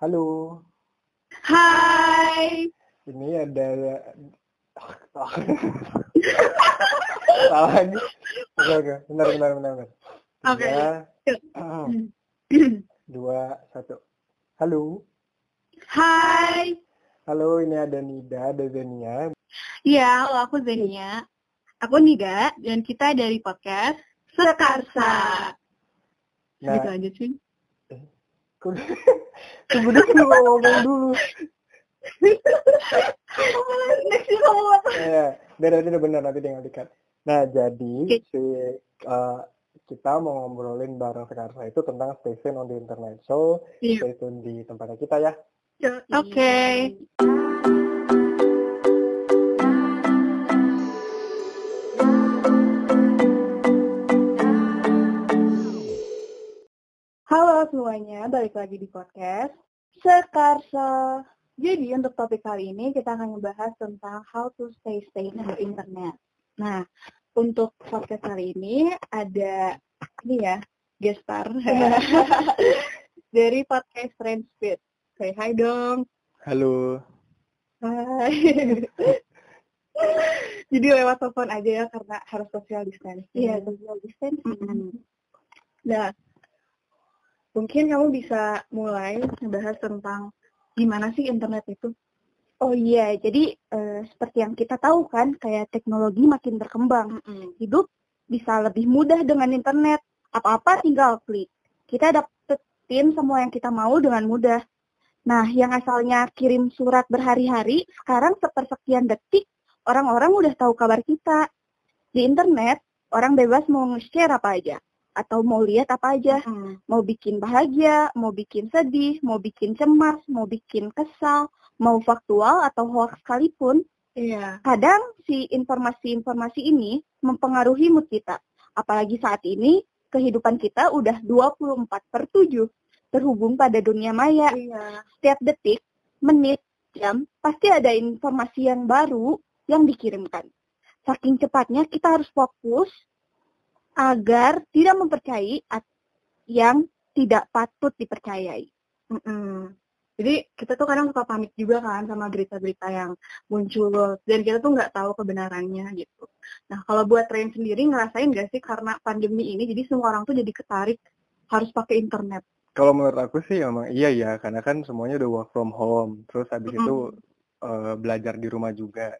Halo. Hai. Ini ada salah lagi. Oke oke, bentar bentar bentar. bentar. Oke. Dua, satu. Halo. Hai. Halo, ini ada Nida, ada Zenia. Iya, halo aku Zenia. Aku Nida dan kita dari podcast Sekarsa. Nah, Gitu aja cuy. Tunggu dulu ngomong dulu. Next sih kamu apa? Ya, biar nanti udah benar nanti tinggal dikat. Nah, jadi si uh, kita mau ngobrolin bareng Sekarsa itu tentang station on the internet. So, Iya. stay tune di tempatnya kita ya. Oke. Halo semuanya, balik lagi di podcast Sekarsa. Jadi untuk topik kali ini kita akan membahas tentang how to stay on the internet. Nah, untuk podcast kali ini ada ini ya, guest star dari podcast Friendspeed. Say hi dong. Halo. Hai. Jadi lewat telepon aja ya karena harus social distancing. Iya, social distancing. Mm-mm. Nah, mungkin kamu bisa mulai membahas tentang gimana sih internet itu? Oh iya, jadi eh, seperti yang kita tahu kan, kayak teknologi makin berkembang. Hidup bisa lebih mudah dengan internet. Apa-apa tinggal klik. Kita dapetin semua yang kita mau dengan mudah. Nah, yang asalnya kirim surat berhari-hari, sekarang sepersekian detik, orang-orang udah tahu kabar kita. Di internet, orang bebas mau nge-share apa aja. Atau mau lihat apa aja. mau bikin bahagia, mau bikin sedih, mau bikin cemas, mau bikin kesal, mau faktual atau hoax sekalipun, Iya. kadang si informasi-informasi ini mempengaruhi mood kita. Apalagi saat ini, kehidupan kita udah 24 per 7, terhubung pada dunia maya. Iya. Setiap detik, menit, jam, pasti ada informasi yang baru yang dikirimkan. Saking cepatnya kita harus fokus agar tidak mempercayai yang tidak patut dipercayai. Mm-mm. Jadi kita tuh kadang suka panik juga kan sama berita-berita yang muncul dan kita tuh nggak tahu kebenarannya gitu. Nah kalau buat Rain sendiri ngerasain gak sih karena pandemi ini jadi semua orang tuh jadi ketarik harus pakai internet. Kalau menurut aku sih emang iya ya, karena kan semuanya udah work from home. Terus habis itu eh, belajar di rumah juga.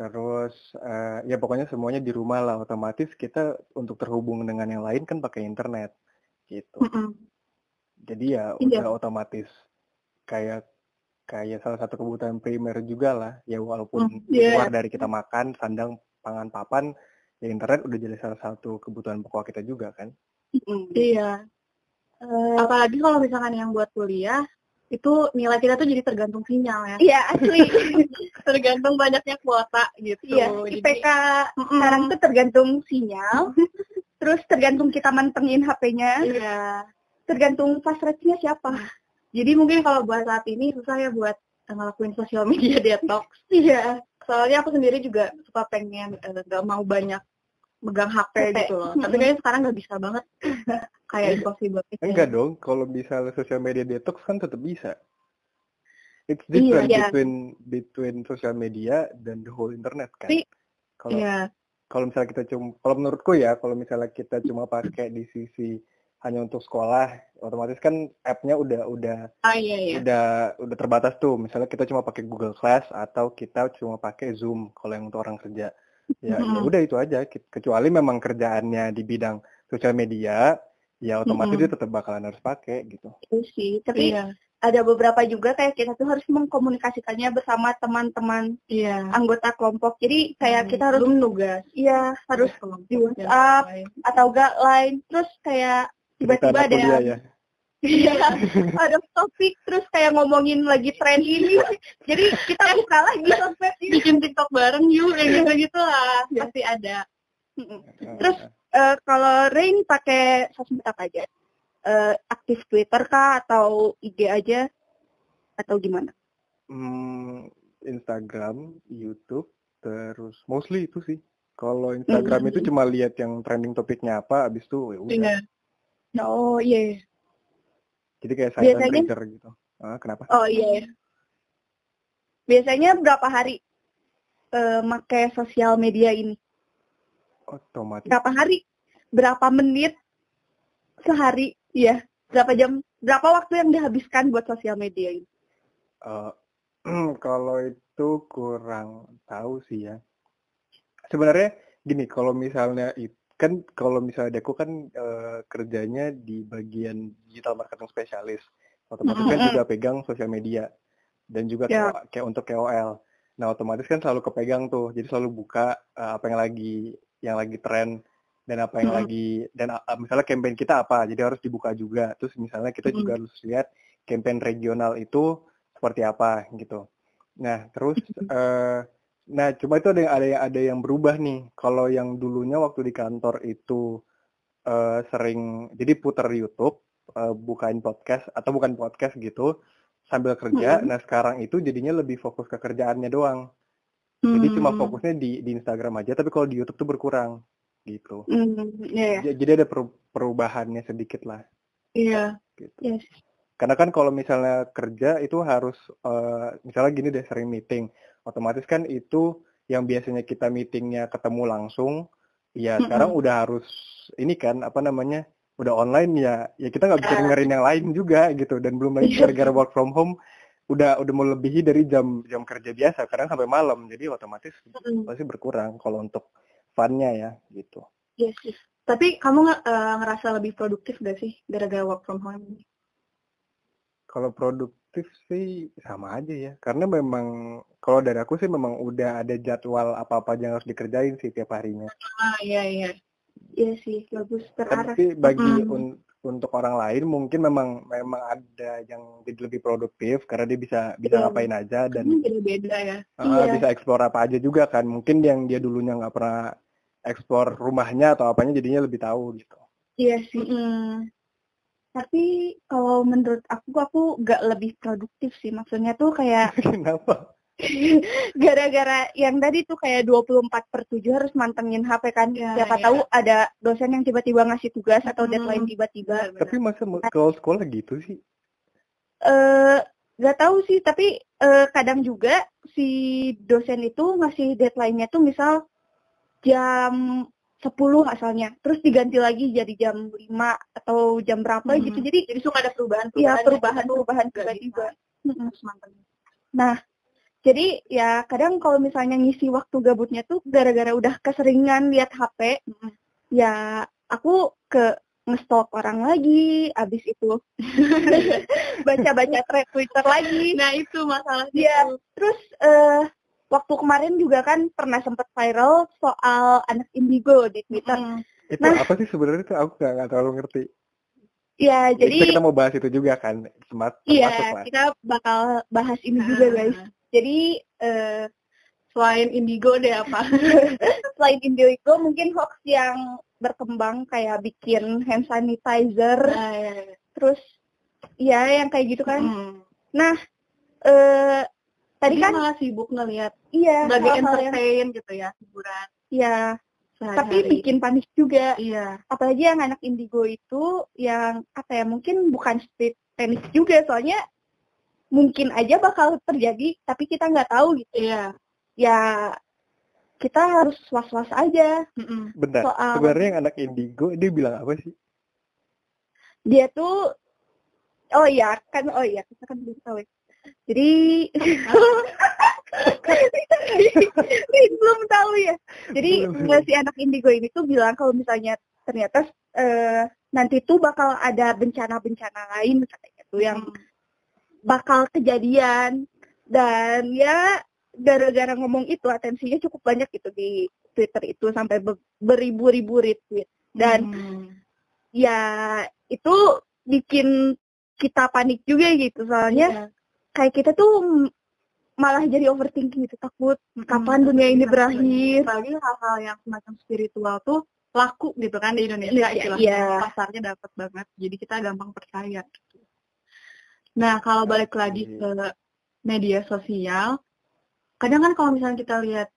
Terus eh, ya pokoknya semuanya di rumah lah. Otomatis kita untuk terhubung dengan yang lain kan pakai internet gitu. Mm-mm. Jadi ya Iya. udah otomatis kayak kayak salah satu kebutuhan primer juga lah. Ya walaupun Hmm, di iya. luar dari kita makan, sandang, pangan, papan, ya internet udah jadi salah satu kebutuhan pokok kita juga kan. Iya. Eh, Apalagi kalau misalkan yang buat kuliah itu nilai kita tuh jadi tergantung sinyal ya. Iya asli. tergantung banyaknya kuota gitu. Iya, Jadi- IPK Mm-mm. sekarang tuh tergantung sinyal, terus tergantung kita mantengin HP-nya, Iya. tergantung fast rate-nya siapa. Jadi mungkin kalau buat saat ini susah ya buat ngelakuin sosial media detox. Iya. Soalnya aku sendiri juga suka pengen eh, nggak mau banyak megang HP, gitu loh. Tapi kayaknya sekarang nggak bisa banget. Kayak impossible. gitu. Enggak dong, kalau misalnya sosial media detox kan tetap bisa. It's Iya, different iya. between between sosial media dan the whole internet kan. Kalau Iya. kalau misalnya kita cuma kalau menurutku ya, kalau misalnya kita cuma pakai di sisi hanya untuk sekolah, otomatis kan app-nya udah udah Ah iya iya. udah udah terbatas tuh. Misalnya kita cuma pakai Google Class atau kita cuma pakai Zoom kalau yang untuk orang kerja. Ya, Mm-mm. udah itu aja. Ke- Kecuali memang kerjaannya di bidang sosial media, ya otomatis Mm-mm. dia tetap bakalan harus pakai gitu. Itu sih. Tapi Iya. ada beberapa juga kayak kita tuh harus mengkomunikasikannya bersama teman-teman Iya. anggota kelompok. Jadi kayak Hmm, kita harus belum nugas. iya harus Belum. di WhatsApp atau enggak lain. Terus kayak tiba-tiba ada ya. Iya, ada topik terus kayak ngomongin lagi tren ini. Jadi kita buka lagi sosmed ini. bikin TikTok bareng yuk kayak gitu gitu lah Iya. pasti ada Terus eh, kalau Rain pakai sosmed apa aja? Eh, aktif Twitter kah atau IG aja atau gimana? Hmm, Instagram, YouTube, terus mostly itu sih. Kalau Instagram Hmm. itu cuma lihat yang trending topiknya apa, abis itu ya udah. Iya. Oh iya. Jadi kayak silent Biasanya- reader gitu. Uh, kenapa? Oh iya. Biasanya berapa hari uh, make sosial media ini? Otomatis. Berapa hari? Berapa menit sehari? Iya. Berapa jam? Berapa waktu yang dihabiskan buat sosial media ini? Uh, kalau itu kurang tahu sih ya. Sebenarnya gini, kalau misalnya itu kan kalau misalnya aku kan uh, kerjanya di bagian digital marketing spesialis, otomatis kan juga pegang sosial media dan juga yeah. kayak untuk KOL. Nah otomatis kan selalu kepegang tuh, jadi selalu buka uh, apa yang lagi yang lagi tren dan apa yang hmm. lagi dan uh, misalnya campaign kita apa, jadi harus dibuka juga. Terus misalnya kita hmm. juga harus lihat campaign regional itu seperti apa gitu. Nah terus uh, Nah, cuma itu ada yang ada yang ada yang berubah nih. Kalau yang dulunya waktu di kantor itu uh, sering jadi putar YouTube, uh, bukain podcast atau bukan podcast gitu sambil kerja. Hmm. Nah, sekarang itu jadinya lebih fokus ke kerjaannya doang. Hmm. Jadi cuma fokusnya di di Instagram aja, tapi kalau di YouTube tuh berkurang gitu. Hmm. Yeah. Iya. Jadi ada perubahannya sedikit lah. Iya. Yeah. Gitu. Yes. Karena kan kalau misalnya kerja itu harus uh, misalnya gini deh sering meeting otomatis kan itu yang biasanya kita meetingnya ketemu langsung ya mm-hmm. sekarang udah harus ini kan apa namanya udah online ya ya kita nggak bisa dengerin yang lain juga gitu dan belum lagi iya. gara-gara work from home udah udah melebihi dari jam jam kerja biasa kadang sampai malam jadi otomatis mm-hmm. pasti berkurang kalau untuk funnya ya gitu. Iya sih. Tapi kamu uh, ngerasa lebih produktif gak sih gara-gara work from home? Kalau produk aktif sih sama aja ya karena memang kalau dari aku sih memang udah ada jadwal apa-apa yang harus dikerjain sih tiap harinya. Ah iya iya. Iya sih bagus terarah. Tapi bagi hmm. un untuk orang lain mungkin memang memang ada yang jadi lebih produktif karena dia bisa bisa yeah. ngapain aja dan beda-beda ya. Uh, iya. bisa eksplor apa aja juga kan. Mungkin yang dia dulunya nggak pernah eksplor rumahnya atau apanya jadinya lebih tahu gitu. Iya sih. Mm tapi kalau menurut aku aku gak lebih produktif sih. Maksudnya tuh kayak kenapa? gara-gara yang tadi tuh kayak 24 per 7 harus mantengin HP kan. Ya, siapa ya. tahu ada dosen yang tiba-tiba ngasih tugas atau hmm. deadline tiba-tiba. Tapi masa kalau sekolah gitu sih? Eh uh, gak tahu sih. Tapi uh, kadang juga si dosen itu ngasih deadline-nya tuh misal jam 10 asalnya. Terus diganti lagi jadi jam 5 atau jam berapa hmm. gitu jadi jadi suka ada perubahan iya perubahan perubahan tiba-tiba. nah jadi ya kadang kalau misalnya ngisi waktu gabutnya tuh gara-gara udah keseringan lihat HP hmm. ya aku ke ngestok orang lagi abis itu baca-baca thread Twitter lagi. Nah itu masalahnya ya terus uh, waktu kemarin juga kan pernah sempat viral soal anak indigo di Twitter. Hmm. Itu nah, apa sih sebenarnya itu aku nggak terlalu ngerti. Ya, jadi kita mau bahas itu juga kan, smart. Iya, kita bakal bahas ini juga ah. guys. Jadi uh, selain indigo deh apa? selain indigo mungkin hoax yang berkembang kayak bikin hand sanitizer, nah, ya, ya. terus ya yang kayak gitu kan. Hmm. Nah, uh, tadi kan malah sibuk ngelihat iya sebagai entertain yang... gitu ya hiburan. Iya. Tapi bikin panik juga. Iya. Apalagi yang anak indigo itu yang apa ya mungkin bukan street tennis juga. Soalnya mungkin aja bakal terjadi tapi kita nggak tahu gitu. Iya. Ya kita harus was-was aja. Benar soal sebenarnya yang anak indigo dia bilang apa sih? Dia tuh oh iya kan oh iya kita kan belum tahu ya jadi belum tahu ya. Jadi belum. si anak indigo ini tuh bilang kalau misalnya ternyata uh, nanti tuh bakal ada bencana-bencana lain katanya tuh yang hmm. bakal kejadian dan ya gara-gara ngomong itu atensinya cukup banyak gitu di Twitter itu sampai beribu-ribu retweet dan hmm. ya itu bikin kita panik juga gitu soalnya yeah kayak kita tuh malah jadi overthinking gitu takut kapan dunia ini berakhir. Apalagi hal-hal yang semacam spiritual tuh laku gitu kan di Indonesia. Yeah, yeah. pasarnya dapat banget jadi kita gampang percaya nah kalau balik lagi ke media sosial kadang kan kalau misalnya kita lihat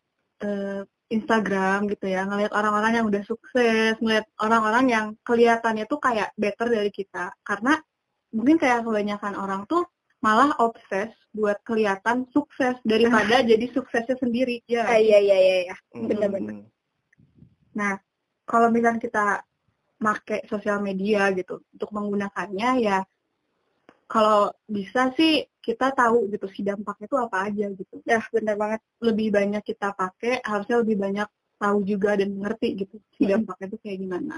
uh, Instagram gitu ya ngelihat orang-orang yang udah sukses ngelihat orang-orang yang kelihatannya tuh kayak better dari kita karena mungkin kayak kebanyakan orang tuh malah obses buat kelihatan sukses daripada jadi suksesnya sendiri. Ya ah, iya iya iya, iya. benar-benar. Nah kalau misalnya kita make sosial media gitu untuk menggunakannya ya kalau bisa sih kita tahu gitu si dampaknya itu apa aja gitu. Ya benar banget. Lebih banyak kita pakai harusnya lebih banyak tahu juga dan ngerti gitu si dampaknya itu kayak gimana.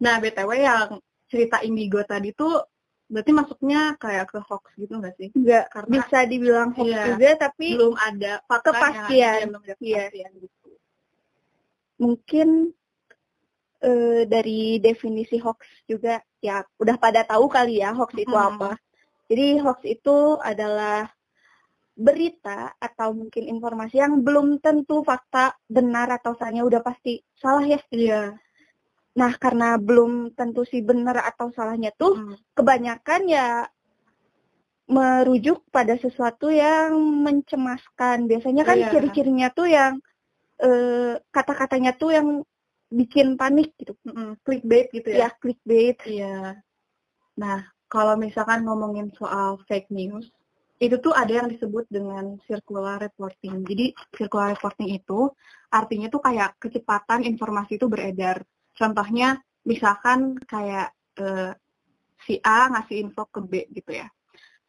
Nah btw yang cerita indigo tadi tuh berarti masuknya kayak ke hoax gitu nggak sih? Enggak, karena bisa dibilang hoax iya, juga tapi belum ada fakta kepastian. Ya, belum ada iya. kepastian iya. gitu. Mungkin uh, dari definisi hoax juga ya udah pada tahu kali ya hoax itu hmm. apa. Jadi hoax itu adalah berita atau mungkin informasi yang belum tentu fakta benar atau salahnya udah pasti salah ya. Iya. Nah, karena belum tentu si benar atau salahnya tuh hmm. kebanyakan ya merujuk pada sesuatu yang mencemaskan. Biasanya kan yeah. ciri-cirinya tuh yang uh, kata-katanya tuh yang bikin panik gitu. Mm Clickbait gitu ya. Ya, clickbait. Iya. Nah, kalau misalkan ngomongin soal fake news, itu tuh ada yang disebut dengan circular reporting. Jadi circular reporting itu artinya tuh kayak kecepatan informasi itu beredar Contohnya misalkan kayak uh, si A ngasih info ke B gitu ya.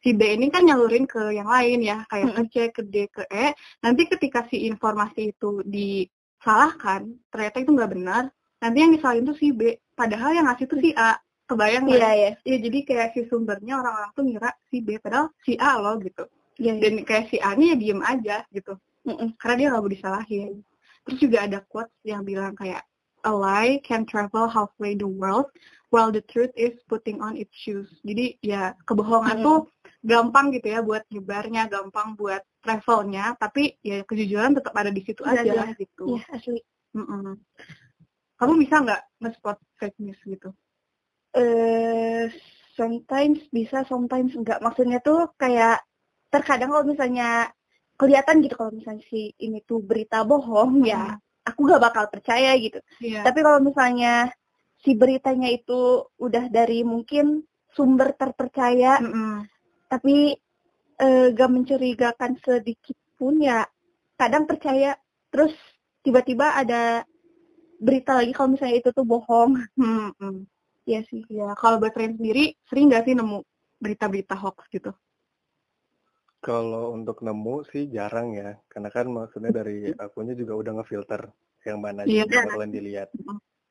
Si B ini kan nyalurin ke yang lain ya, kayak ke C, ke D, ke E. Nanti ketika si informasi itu disalahkan, ternyata itu nggak benar, nanti yang disalahin tuh si B. Padahal yang ngasih tuh si A. Kebayang nggak? Iya, iya. Ya, jadi kayak si sumbernya orang-orang tuh ngira si B, padahal si A loh gitu. Iya, iya. Dan kayak si A nya ya diem aja gitu. Mm -mm. Karena dia nggak mau disalahin. Terus juga ada quotes yang bilang kayak a lie can travel halfway the world while the truth is putting on its shoes. Jadi ya kebohongan hmm. tuh gampang gitu ya buat nyebarnya, gampang buat travelnya, tapi ya kejujuran tetap ada di situ aja ya, gitu. Iya, asli. Mm -mm. Kamu bisa nggak nge-spot fake news gitu? Eh, uh, sometimes bisa, sometimes enggak. Maksudnya tuh kayak terkadang kalau misalnya kelihatan gitu kalau misalnya si ini tuh berita bohong hmm. ya aku gak bakal percaya gitu. Yeah. Tapi kalau misalnya si beritanya itu udah dari mungkin sumber terpercaya, mm -hmm. tapi e, gak mencurigakan sedikit pun ya kadang percaya. Terus tiba-tiba ada berita lagi kalau misalnya itu tuh bohong. Hmm, hmm. Ya sih. Ya kalau buat sendiri sering gak sih nemu berita-berita hoax gitu? Kalau untuk nemu sih jarang ya, karena kan maksudnya dari akunya juga udah ngefilter yang mana yeah. yang bakalan dilihat.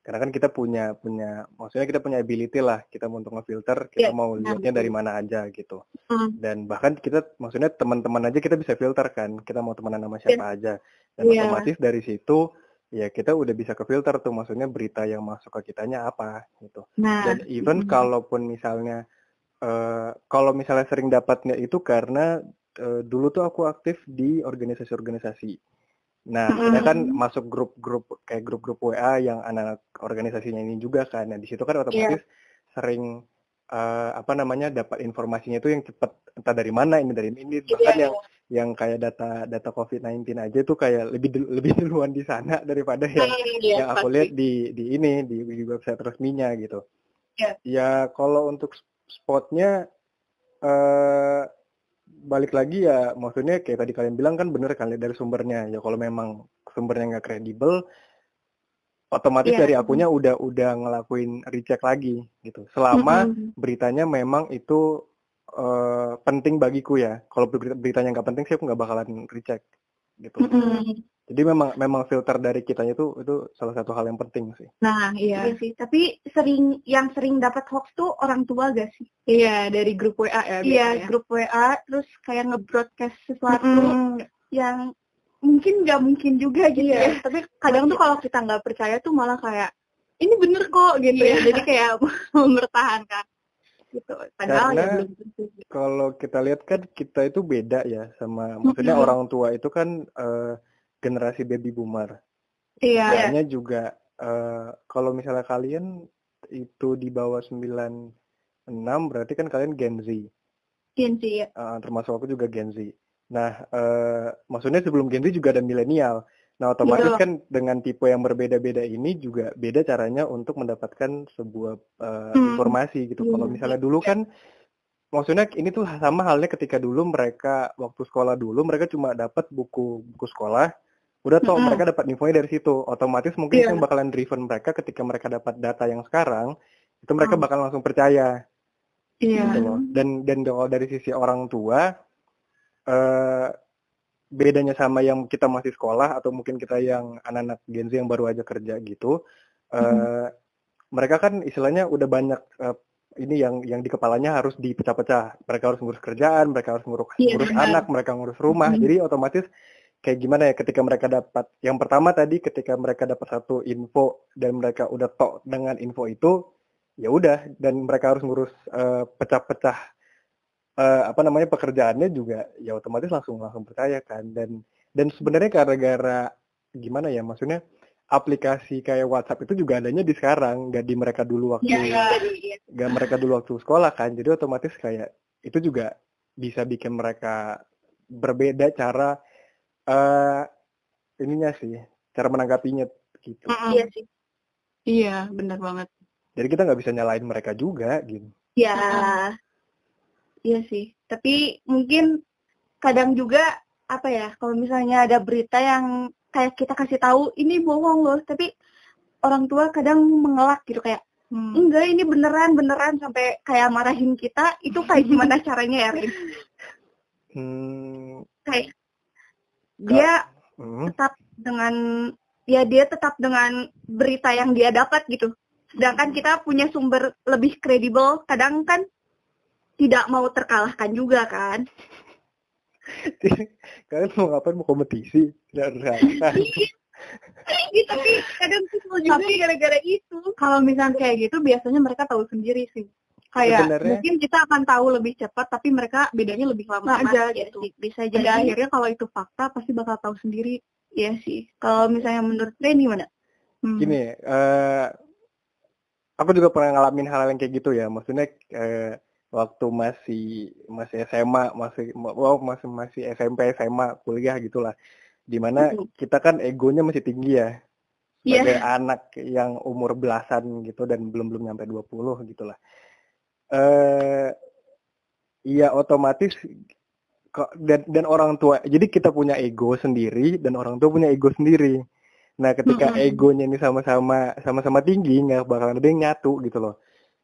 Karena kan kita punya punya maksudnya kita punya ability lah kita untuk ngefilter kita yeah. mau lihatnya dari mana aja gitu. Mm. Dan bahkan kita maksudnya teman-teman aja kita bisa filter kan, kita mau temenan sama siapa yeah. aja. Dan yeah. otomatis dari situ ya kita udah bisa ke filter tuh maksudnya berita yang masuk ke kitanya apa gitu. Nah. Dan even mm. kalaupun misalnya uh, kalau misalnya sering dapatnya itu karena uh, dulu tuh aku aktif di organisasi-organisasi. Nah, mm -hmm. kan masuk grup-grup kayak grup-grup WA yang anak-anak organisasinya ini juga kan. Nah, di situ kan otomatis yeah. sering uh, apa namanya dapat informasinya itu yang cepat entah dari mana ini dari ini iya, bahkan yeah. yang yang kayak data data COVID-19 aja tuh kayak lebih lebih duluan di sana daripada yang yeah, yang aku lihat di di ini di, di website resminya gitu. Yeah. Ya kalau untuk spotnya uh, balik lagi ya maksudnya kayak tadi kalian bilang kan bener kan dari sumbernya ya kalau memang sumbernya nggak kredibel otomatis yeah. dari akunya udah udah ngelakuin recheck lagi gitu selama mm -hmm. beritanya memang itu uh, penting bagiku ya kalau beritanya nggak penting sih aku nggak bakalan recheck gitu mm -hmm. Jadi memang memang filter dari kitanya itu itu salah satu hal yang penting sih. Nah, iya. iya sih. Tapi sering yang sering dapat hoax tuh orang tua gak sih? Iya, dari grup WA ya. Iya, ya. grup WA terus kayak nge-broadcast sesuatu mm. yang mungkin nggak mungkin juga gitu iya. ya. Tapi kadang tuh kalau kita nggak percaya tuh malah kayak ini bener kok gitu ya. iya. ya. Jadi kayak mempertahankan gitu. Padahal Karena ya belum Kalau kita lihat kan kita itu beda ya sama maksudnya orang tua itu kan uh, generasi baby boomer. Iya. Kayaknya juga uh, kalau misalnya kalian itu di bawah 96 berarti kan kalian Gen Z. Gen Z ya. Uh, termasuk aku juga Gen Z. Nah, uh, maksudnya sebelum Gen Z juga ada milenial. Nah, otomatis ya. kan dengan tipe yang berbeda-beda ini juga beda caranya untuk mendapatkan sebuah uh, hmm. informasi gitu. Hmm. Kalau misalnya dulu kan maksudnya ini tuh sama halnya ketika dulu mereka waktu sekolah dulu mereka cuma dapat buku buku sekolah udah tau mm -hmm. mereka dapat infonya dari situ otomatis mungkin yeah. itu bakalan driven mereka ketika mereka dapat data yang sekarang itu mereka mm. bakal langsung percaya yeah. gitu loh dan dan kalau dari sisi orang tua uh, bedanya sama yang kita masih sekolah atau mungkin kita yang anak-anak Gen Z yang baru aja kerja gitu mm -hmm. uh, mereka kan istilahnya udah banyak uh, ini yang yang di kepalanya harus dipecah-pecah. Mereka harus ngurus kerjaan, mereka harus ngurus, yeah. ngurus anak, mereka ngurus rumah. Mm-hmm. Jadi otomatis kayak gimana ya ketika mereka dapat yang pertama tadi ketika mereka dapat satu info dan mereka udah tok dengan info itu ya udah dan mereka harus ngurus uh, pecah-pecah uh, apa namanya pekerjaannya juga ya otomatis langsung langsung percaya kan dan dan sebenarnya gara-gara gimana ya maksudnya aplikasi kayak WhatsApp itu juga adanya di sekarang, nggak di mereka dulu waktu ya, nggak ya. mereka dulu waktu sekolah kan. Jadi otomatis kayak itu juga bisa bikin mereka berbeda cara uh, ininya sih, cara menanggapinya gitu. Iya sih. Iya, benar banget. Jadi kita nggak bisa nyalain mereka juga gitu. Iya. Iya sih. Tapi mungkin kadang juga apa ya, kalau misalnya ada berita yang kayak kita kasih tahu ini bohong loh tapi orang tua kadang mengelak gitu kayak hmm. enggak ini beneran beneran sampai kayak marahin kita itu kayak gimana caranya ya Rin? Hmm. Kayak dia hmm. tetap dengan ya dia tetap dengan berita yang dia dapat gitu. Sedangkan kita punya sumber lebih kredibel, kadang kan tidak mau terkalahkan juga kan. kalian mau ngapain mau kompetisi? Nggak gitu. Tapi kadang kesel juga tapi gara-gara itu. kalau misalnya kayak gitu biasanya mereka tahu sendiri sih. Kayak Sebenarnya, mungkin kita akan tahu lebih cepat tapi mereka bedanya lebih lama aja ya, gitu. bisa jadi Pada akhirnya kalau itu fakta pasti bakal tahu sendiri. Ya sih. Kalau misalnya menurut Ren gimana? Hmm. gini uh, aku juga pernah ngalamin hal, hal yang kayak gitu ya. Maksudnya uh, waktu masih masih SMA masih wow masih masih SMP SMA kuliah gitulah di mana kita kan egonya masih tinggi ya iya. sebagai yeah. anak yang umur belasan gitu dan belum belum nyampe 20 gitulah eh iya otomatis kok dan dan orang tua jadi kita punya ego sendiri dan orang tua punya ego sendiri nah ketika mm -hmm. egonya ini sama-sama sama-sama tinggi nggak bakal ada yang nyatu gitu loh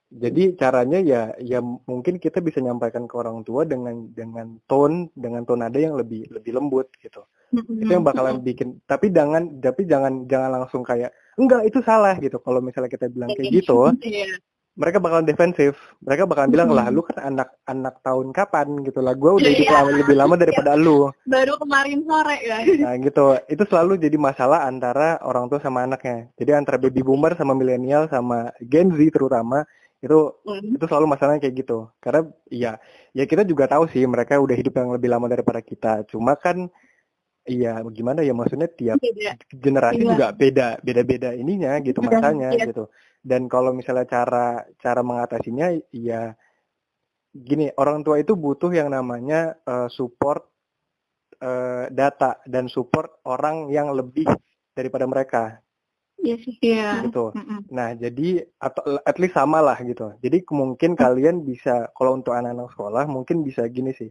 jadi caranya ya ya mungkin kita bisa nyampaikan ke orang tua dengan dengan tone dengan tone nada yang lebih lebih lembut gitu. Mm-hmm. Itu yang bakalan bikin tapi jangan tapi jangan jangan langsung kayak enggak itu salah gitu. Kalau misalnya kita bilang kayak gitu, yeah. mereka bakalan defensif. Mereka bakalan bilang lah lu kan anak anak tahun kapan gitu lah. Gue udah hidup lama lebih lama daripada lu. Baru kemarin sore ya. Nah gitu. Itu selalu jadi masalah antara orang tua sama anaknya. Jadi antara baby boomer sama milenial sama Gen Z terutama itu mm. itu selalu masalahnya kayak gitu karena iya ya kita juga tahu sih mereka udah hidup yang lebih lama daripada kita cuma kan iya gimana ya maksudnya tiap beda. generasi iya. juga beda beda beda ininya gitu beda, masanya iya. gitu dan kalau misalnya cara cara mengatasinya ya gini orang tua itu butuh yang namanya uh, support uh, data dan support orang yang lebih daripada mereka Iya sih. Iya. Gitu. Mm -mm. Nah, jadi atau at least sama lah gitu. Jadi mungkin kalian bisa kalau untuk anak-anak sekolah mungkin bisa gini sih.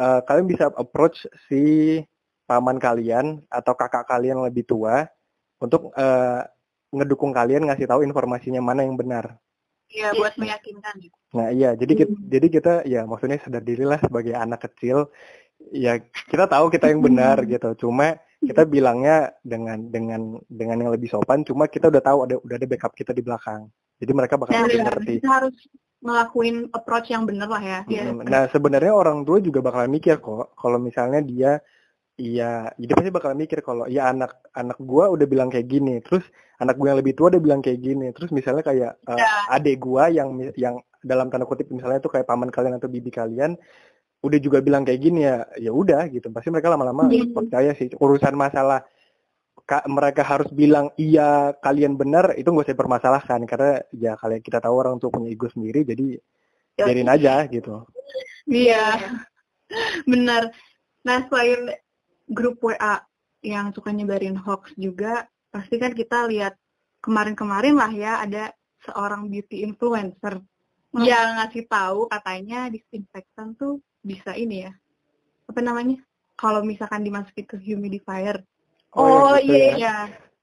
Uh, kalian bisa approach si paman kalian atau kakak kalian lebih tua untuk uh, ngedukung kalian ngasih tahu informasinya mana yang benar. Iya, buat meyakinkan gitu. Nah, iya, jadi kita, hmm. jadi kita ya maksudnya sadar diri lah sebagai anak kecil ya kita tahu kita yang benar gitu. Cuma kita bilangnya dengan dengan dengan yang lebih sopan cuma kita udah tahu ada udah ada backup kita di belakang jadi mereka bakal lebih ngerti kita harus ngelakuin approach yang benar lah ya hmm. nah sebenarnya orang tua juga bakal mikir kok kalau misalnya dia iya jadi pasti bakal mikir kalau iya anak anak gua udah bilang kayak gini terus anak gua yang lebih tua udah bilang kayak gini terus misalnya kayak uh, ya. adik gua yang yang dalam tanda kutip misalnya itu kayak paman kalian atau bibi kalian udah juga bilang kayak gini ya ya udah gitu pasti mereka lama-lama yeah. percaya sih urusan masalah ka, mereka harus bilang iya kalian benar itu nggak usah permasalahkan karena ya kalian kita tahu orang tuh punya ego sendiri jadi ya. jadiin aja gitu iya benar nah selain grup WA yang suka nyebarin hoax juga pasti kan kita lihat kemarin-kemarin lah ya ada seorang beauty influencer hmm. yang ngasih tahu katanya disinfektan tuh bisa ini ya. Apa namanya? Kalau misalkan dimasukin ke humidifier. Oh, oh gitu iya ya. iya.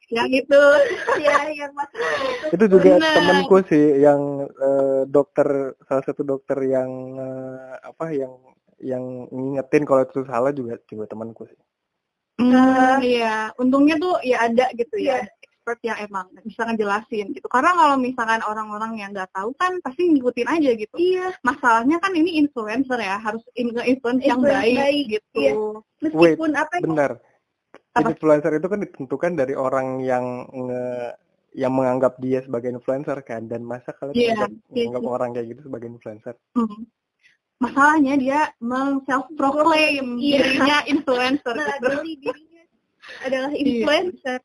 Yang itu. Ya yang masuk itu itu juga Bener. temanku sih yang uh, dokter salah satu dokter yang uh, apa yang yang ngingetin kalau itu salah juga juga temanku sih. Hmm, iya, untungnya tuh ya ada gitu ya, yeah. Expert yang emang bisa ngejelasin gitu. Karena kalau misalkan orang-orang yang nggak tahu kan pasti ngikutin aja gitu. Iya. Masalahnya kan ini influencer ya, harus influence yang baik, baik gitu. Iya. Meskipun Wait, apa benar. Apa? Influencer itu kan ditentukan dari orang yang nge yang menganggap dia sebagai influencer kan dan masa kalian yeah, menganggap yeah. orang kayak gitu sebagai influencer. Mm masalahnya dia meng self proclaim iya. dirinya influencer nah, gitu. dirinya adalah iya. influencer.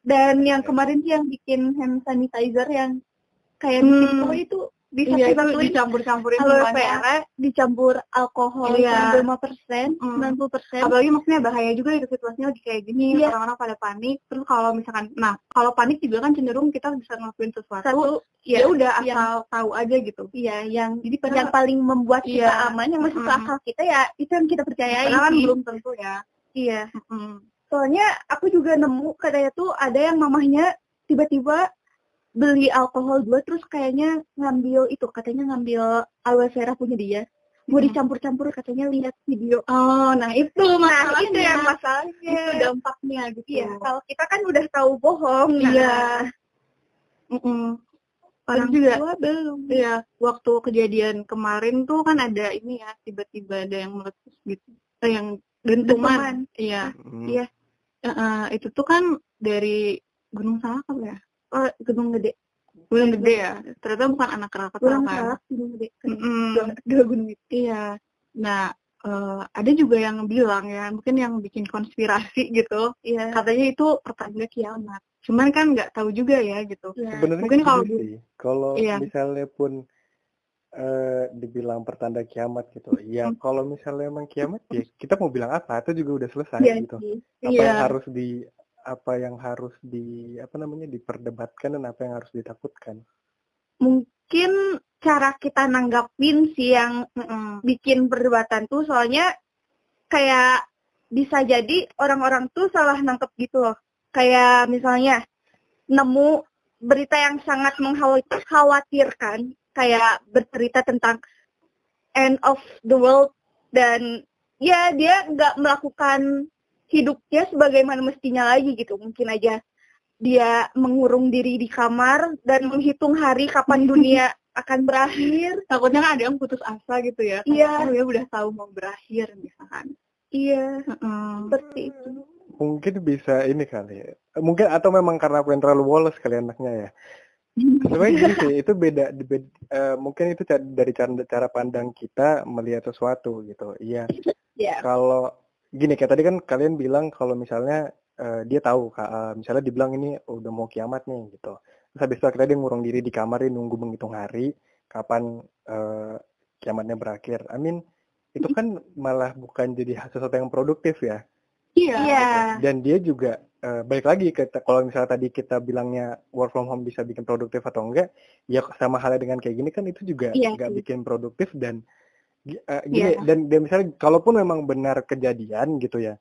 Dan yang kemarin sih yang bikin hand sanitizer yang kayak hmm. itu bisa iya, kita dicampur-campurin aloe vera dicampur alkohol iya. 5 persen hmm. 90 persen apalagi maksudnya bahaya juga itu situasinya lagi kayak gini iya. orang-orang pada panik terus kalau misalkan nah kalau panik juga kan cenderung kita bisa ngelakuin sesuatu Satu, ya, ya udah asal yang, tahu aja gitu iya yang jadi yang paling membuat iya. kita aman yang masuk ke akal kita ya itu yang kita percayai karena kan belum tentu ya iya mm soalnya aku juga nemu katanya tuh ada yang mamahnya tiba-tiba beli alkohol dua terus kayaknya ngambil itu katanya ngambil aloe vera punya dia. Mau hmm. dicampur-campur katanya lihat video. Oh nah itu nah itu yang masalahnya. Itu dampaknya gitu. Ya kalau kita kan udah tahu bohong iya nah. mm -mm. orang juga tua belum. ya waktu kejadian kemarin tuh kan ada ini ya tiba-tiba ada yang meletus gitu. Eh, yang dentuman. Iya. Hmm. iya uh, itu tuh kan dari Gunung Salak ya? Oh, Gunung Gede. Gunung Gede ya? Ternyata bukan anak Krakatau Gunung kan? Gunung Gede. Mm -hmm. dua, dua gunung itu. Iya. Nah uh, ada juga yang bilang ya mungkin yang bikin konspirasi gitu iya. katanya itu pertanda kiamat. Cuman kan nggak tahu juga ya gitu. Ya. sebenarnya mungkin kalau sih. kalau iya. misalnya pun uh, dibilang pertanda kiamat gitu ya hmm. kalau misalnya emang kiamat ya kita mau bilang apa itu juga udah selesai ya, gitu apa ya. yang harus di apa yang harus di apa namanya diperdebatkan dan apa yang harus ditakutkan mungkin cara kita nanggapin sih yang mm, bikin perdebatan tuh soalnya kayak bisa jadi orang-orang tuh salah nangkep gitu loh kayak misalnya nemu berita yang sangat mengkhawatirkan kayak bercerita tentang end of the world dan ya dia nggak melakukan hidupnya sebagaimana mestinya lagi gitu. Mungkin aja dia mengurung diri di kamar dan menghitung hari kapan dunia akan berakhir. Takutnya kan ada yang putus asa gitu ya. Iya. Oh ya udah tahu mau berakhir misalkan. Iya. Uh Seperti itu. Mungkin bisa ini kali ya. Mungkin atau memang karena aku yang terlalu woles kali anaknya ya. Sebenarnya gini sih, itu beda, beda uh, mungkin itu dari cara, cara pandang kita melihat sesuatu gitu. Iya. Yeah. Kalau gini kayak tadi kan kalian bilang kalau misalnya uh, dia tahu uh, misalnya dibilang ini oh, udah mau kiamat nih gitu terus habis itu akhirnya dia ngurung diri di kamar dia nunggu menghitung hari kapan uh, kiamatnya berakhir I mean itu kan malah bukan jadi sesuatu yang produktif ya iya yeah. dan dia juga uh, balik lagi ke kalau misalnya tadi kita bilangnya work from home bisa bikin produktif atau enggak ya sama halnya dengan kayak gini kan itu juga yeah, nggak bikin produktif dan uh, gini yeah. dan, dan misalnya kalaupun memang benar kejadian gitu ya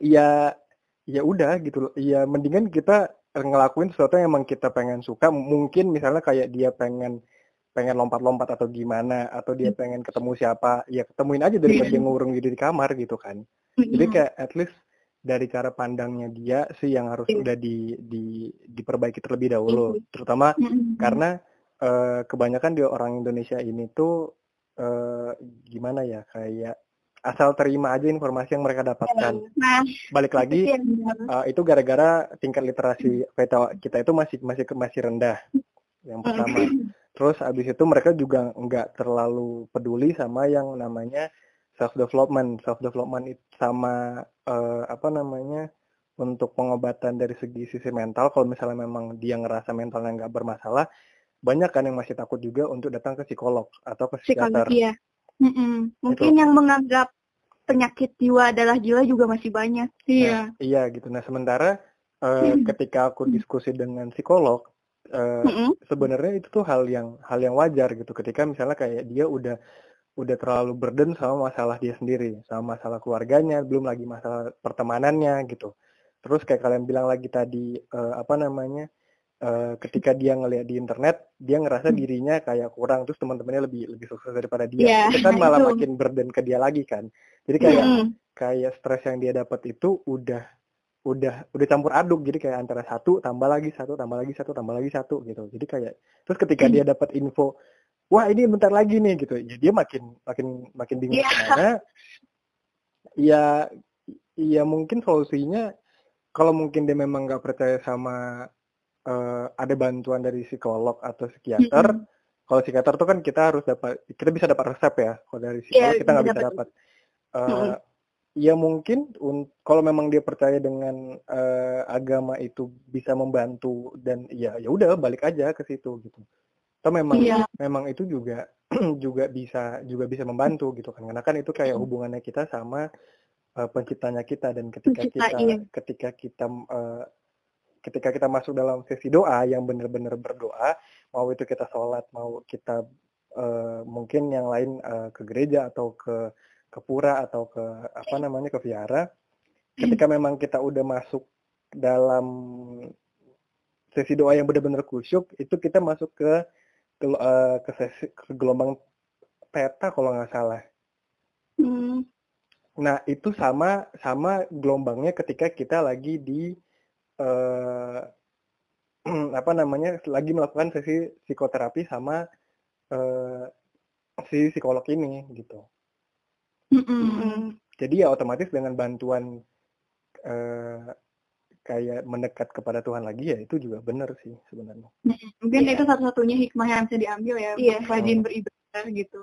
ya ya udah gitu ya mendingan kita ngelakuin sesuatu yang emang kita pengen suka. Mungkin misalnya kayak dia pengen pengen lompat-lompat atau gimana atau dia pengen ketemu siapa ya ketemuin aja daripada dia ngurung diri di kamar gitu kan. Jadi kayak at least dari cara pandangnya dia sih yang harus udah di, di diperbaiki terlebih dahulu terutama karena uh, kebanyakan di orang Indonesia ini tuh uh, gimana ya kayak asal terima aja informasi yang mereka dapatkan. Nah, balik lagi uh, itu gara-gara tingkat literasi kita kita itu masih masih masih rendah. Yang pertama. Terus abis itu mereka juga nggak terlalu peduli sama yang namanya self development. Self development itu sama uh, apa namanya untuk pengobatan dari segi sisi mental. Kalau misalnya memang dia ngerasa mentalnya nggak bermasalah, banyak kan yang masih takut juga untuk datang ke psikolog atau ke psikiater. Iya. Mm -mm. Mungkin itu. yang menganggap penyakit jiwa adalah gila juga masih banyak. Iya. Nah, iya gitu. Nah sementara uh, ketika aku diskusi dengan psikolog, uh, mm -hmm. sebenarnya itu tuh hal yang hal yang wajar gitu ketika misalnya kayak dia udah udah terlalu burden sama masalah dia sendiri sama masalah keluarganya belum lagi masalah pertemanannya gitu terus kayak kalian bilang lagi tadi uh, apa namanya uh, ketika dia ngelihat di internet dia ngerasa hmm. dirinya kayak kurang terus teman-temannya lebih lebih sukses daripada dia yeah, itu kan malah itu. makin burden ke dia lagi kan jadi kayak mm. kayak stres yang dia dapat itu udah udah udah campur aduk jadi kayak antara satu tambah lagi satu tambah lagi satu tambah lagi satu gitu jadi kayak terus ketika mm. dia dapat info wah ini bentar lagi nih gitu ya dia makin makin makin bingung yeah. karena ya ya mungkin solusinya kalau mungkin dia memang nggak percaya sama uh, ada bantuan dari psikolog atau psikiater. Mm -hmm. Kalau psikiater tuh kan kita harus dapat, kita bisa dapat resep ya. Kalau dari psikolog yeah, kita nggak bisa dapat. Uh, mm -hmm. Ya mungkin kalau memang dia percaya dengan uh, agama itu bisa membantu dan ya ya udah balik aja ke situ gitu. Atau memang yeah. memang itu juga juga bisa juga bisa membantu gitu kan. Karena kan itu kayak hubungannya kita sama uh, penciptanya kita dan ketika Pencipta, kita iya. ketika kita uh, ketika kita masuk dalam sesi doa yang benar-benar berdoa, mau itu kita sholat, mau kita uh, mungkin yang lain uh, ke gereja atau ke ke pura atau ke apa namanya ke viara, ketika memang kita udah masuk dalam sesi doa yang benar-benar kusyuk, itu kita masuk ke ke, uh, ke sesi ke gelombang peta kalau nggak salah. Hmm. Nah itu sama sama gelombangnya ketika kita lagi di uh, apa namanya lagi melakukan sesi psikoterapi sama uh, si psikolog ini gitu. Mm-hmm. Jadi ya otomatis dengan bantuan uh, kayak mendekat kepada Tuhan lagi ya itu juga benar sih sebenarnya. Mungkin yeah. itu satu-satunya hikmah yang bisa diambil ya, yeah. rajin beribadah gitu.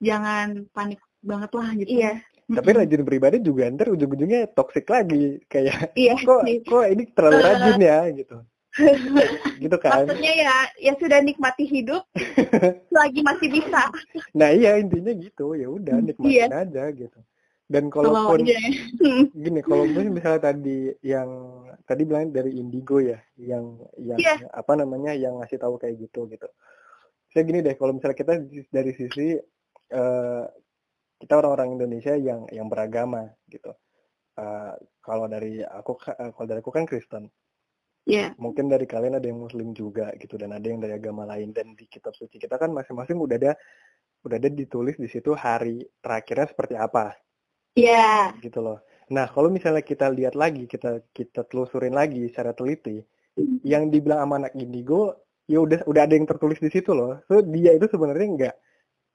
Jangan panik banget lah gitu. Iya. Tapi rajin beribadah juga ntar ujung-ujungnya toxic lagi kayak iya, kok kok ini terlalu rajin ya gitu. gitu kan. Maksudnya ya ya sudah nikmati hidup lagi masih bisa. Nah iya intinya gitu ya udah hmm, nikmatin iya. aja gitu. Dan kalaupun ya. gini kalau misalnya tadi yang tadi bilang dari Indigo ya yang yang yeah. apa namanya yang ngasih tahu kayak gitu gitu. Saya gini deh kalau misalnya kita dari sisi uh, kita orang-orang Indonesia yang yang beragama gitu. Uh, kalau dari aku uh, kalau dari aku kan Kristen. Yeah. Mungkin dari kalian ada yang Muslim juga gitu dan ada yang dari agama lain dan di kitab suci kita kan masing-masing udah ada udah ada ditulis di situ hari terakhirnya seperti apa. Iya. Yeah. Gitu loh. Nah kalau misalnya kita lihat lagi kita kita telusurin lagi secara teliti mm. yang dibilang sama anak indigo ya udah udah ada yang tertulis di situ loh. So dia itu sebenarnya enggak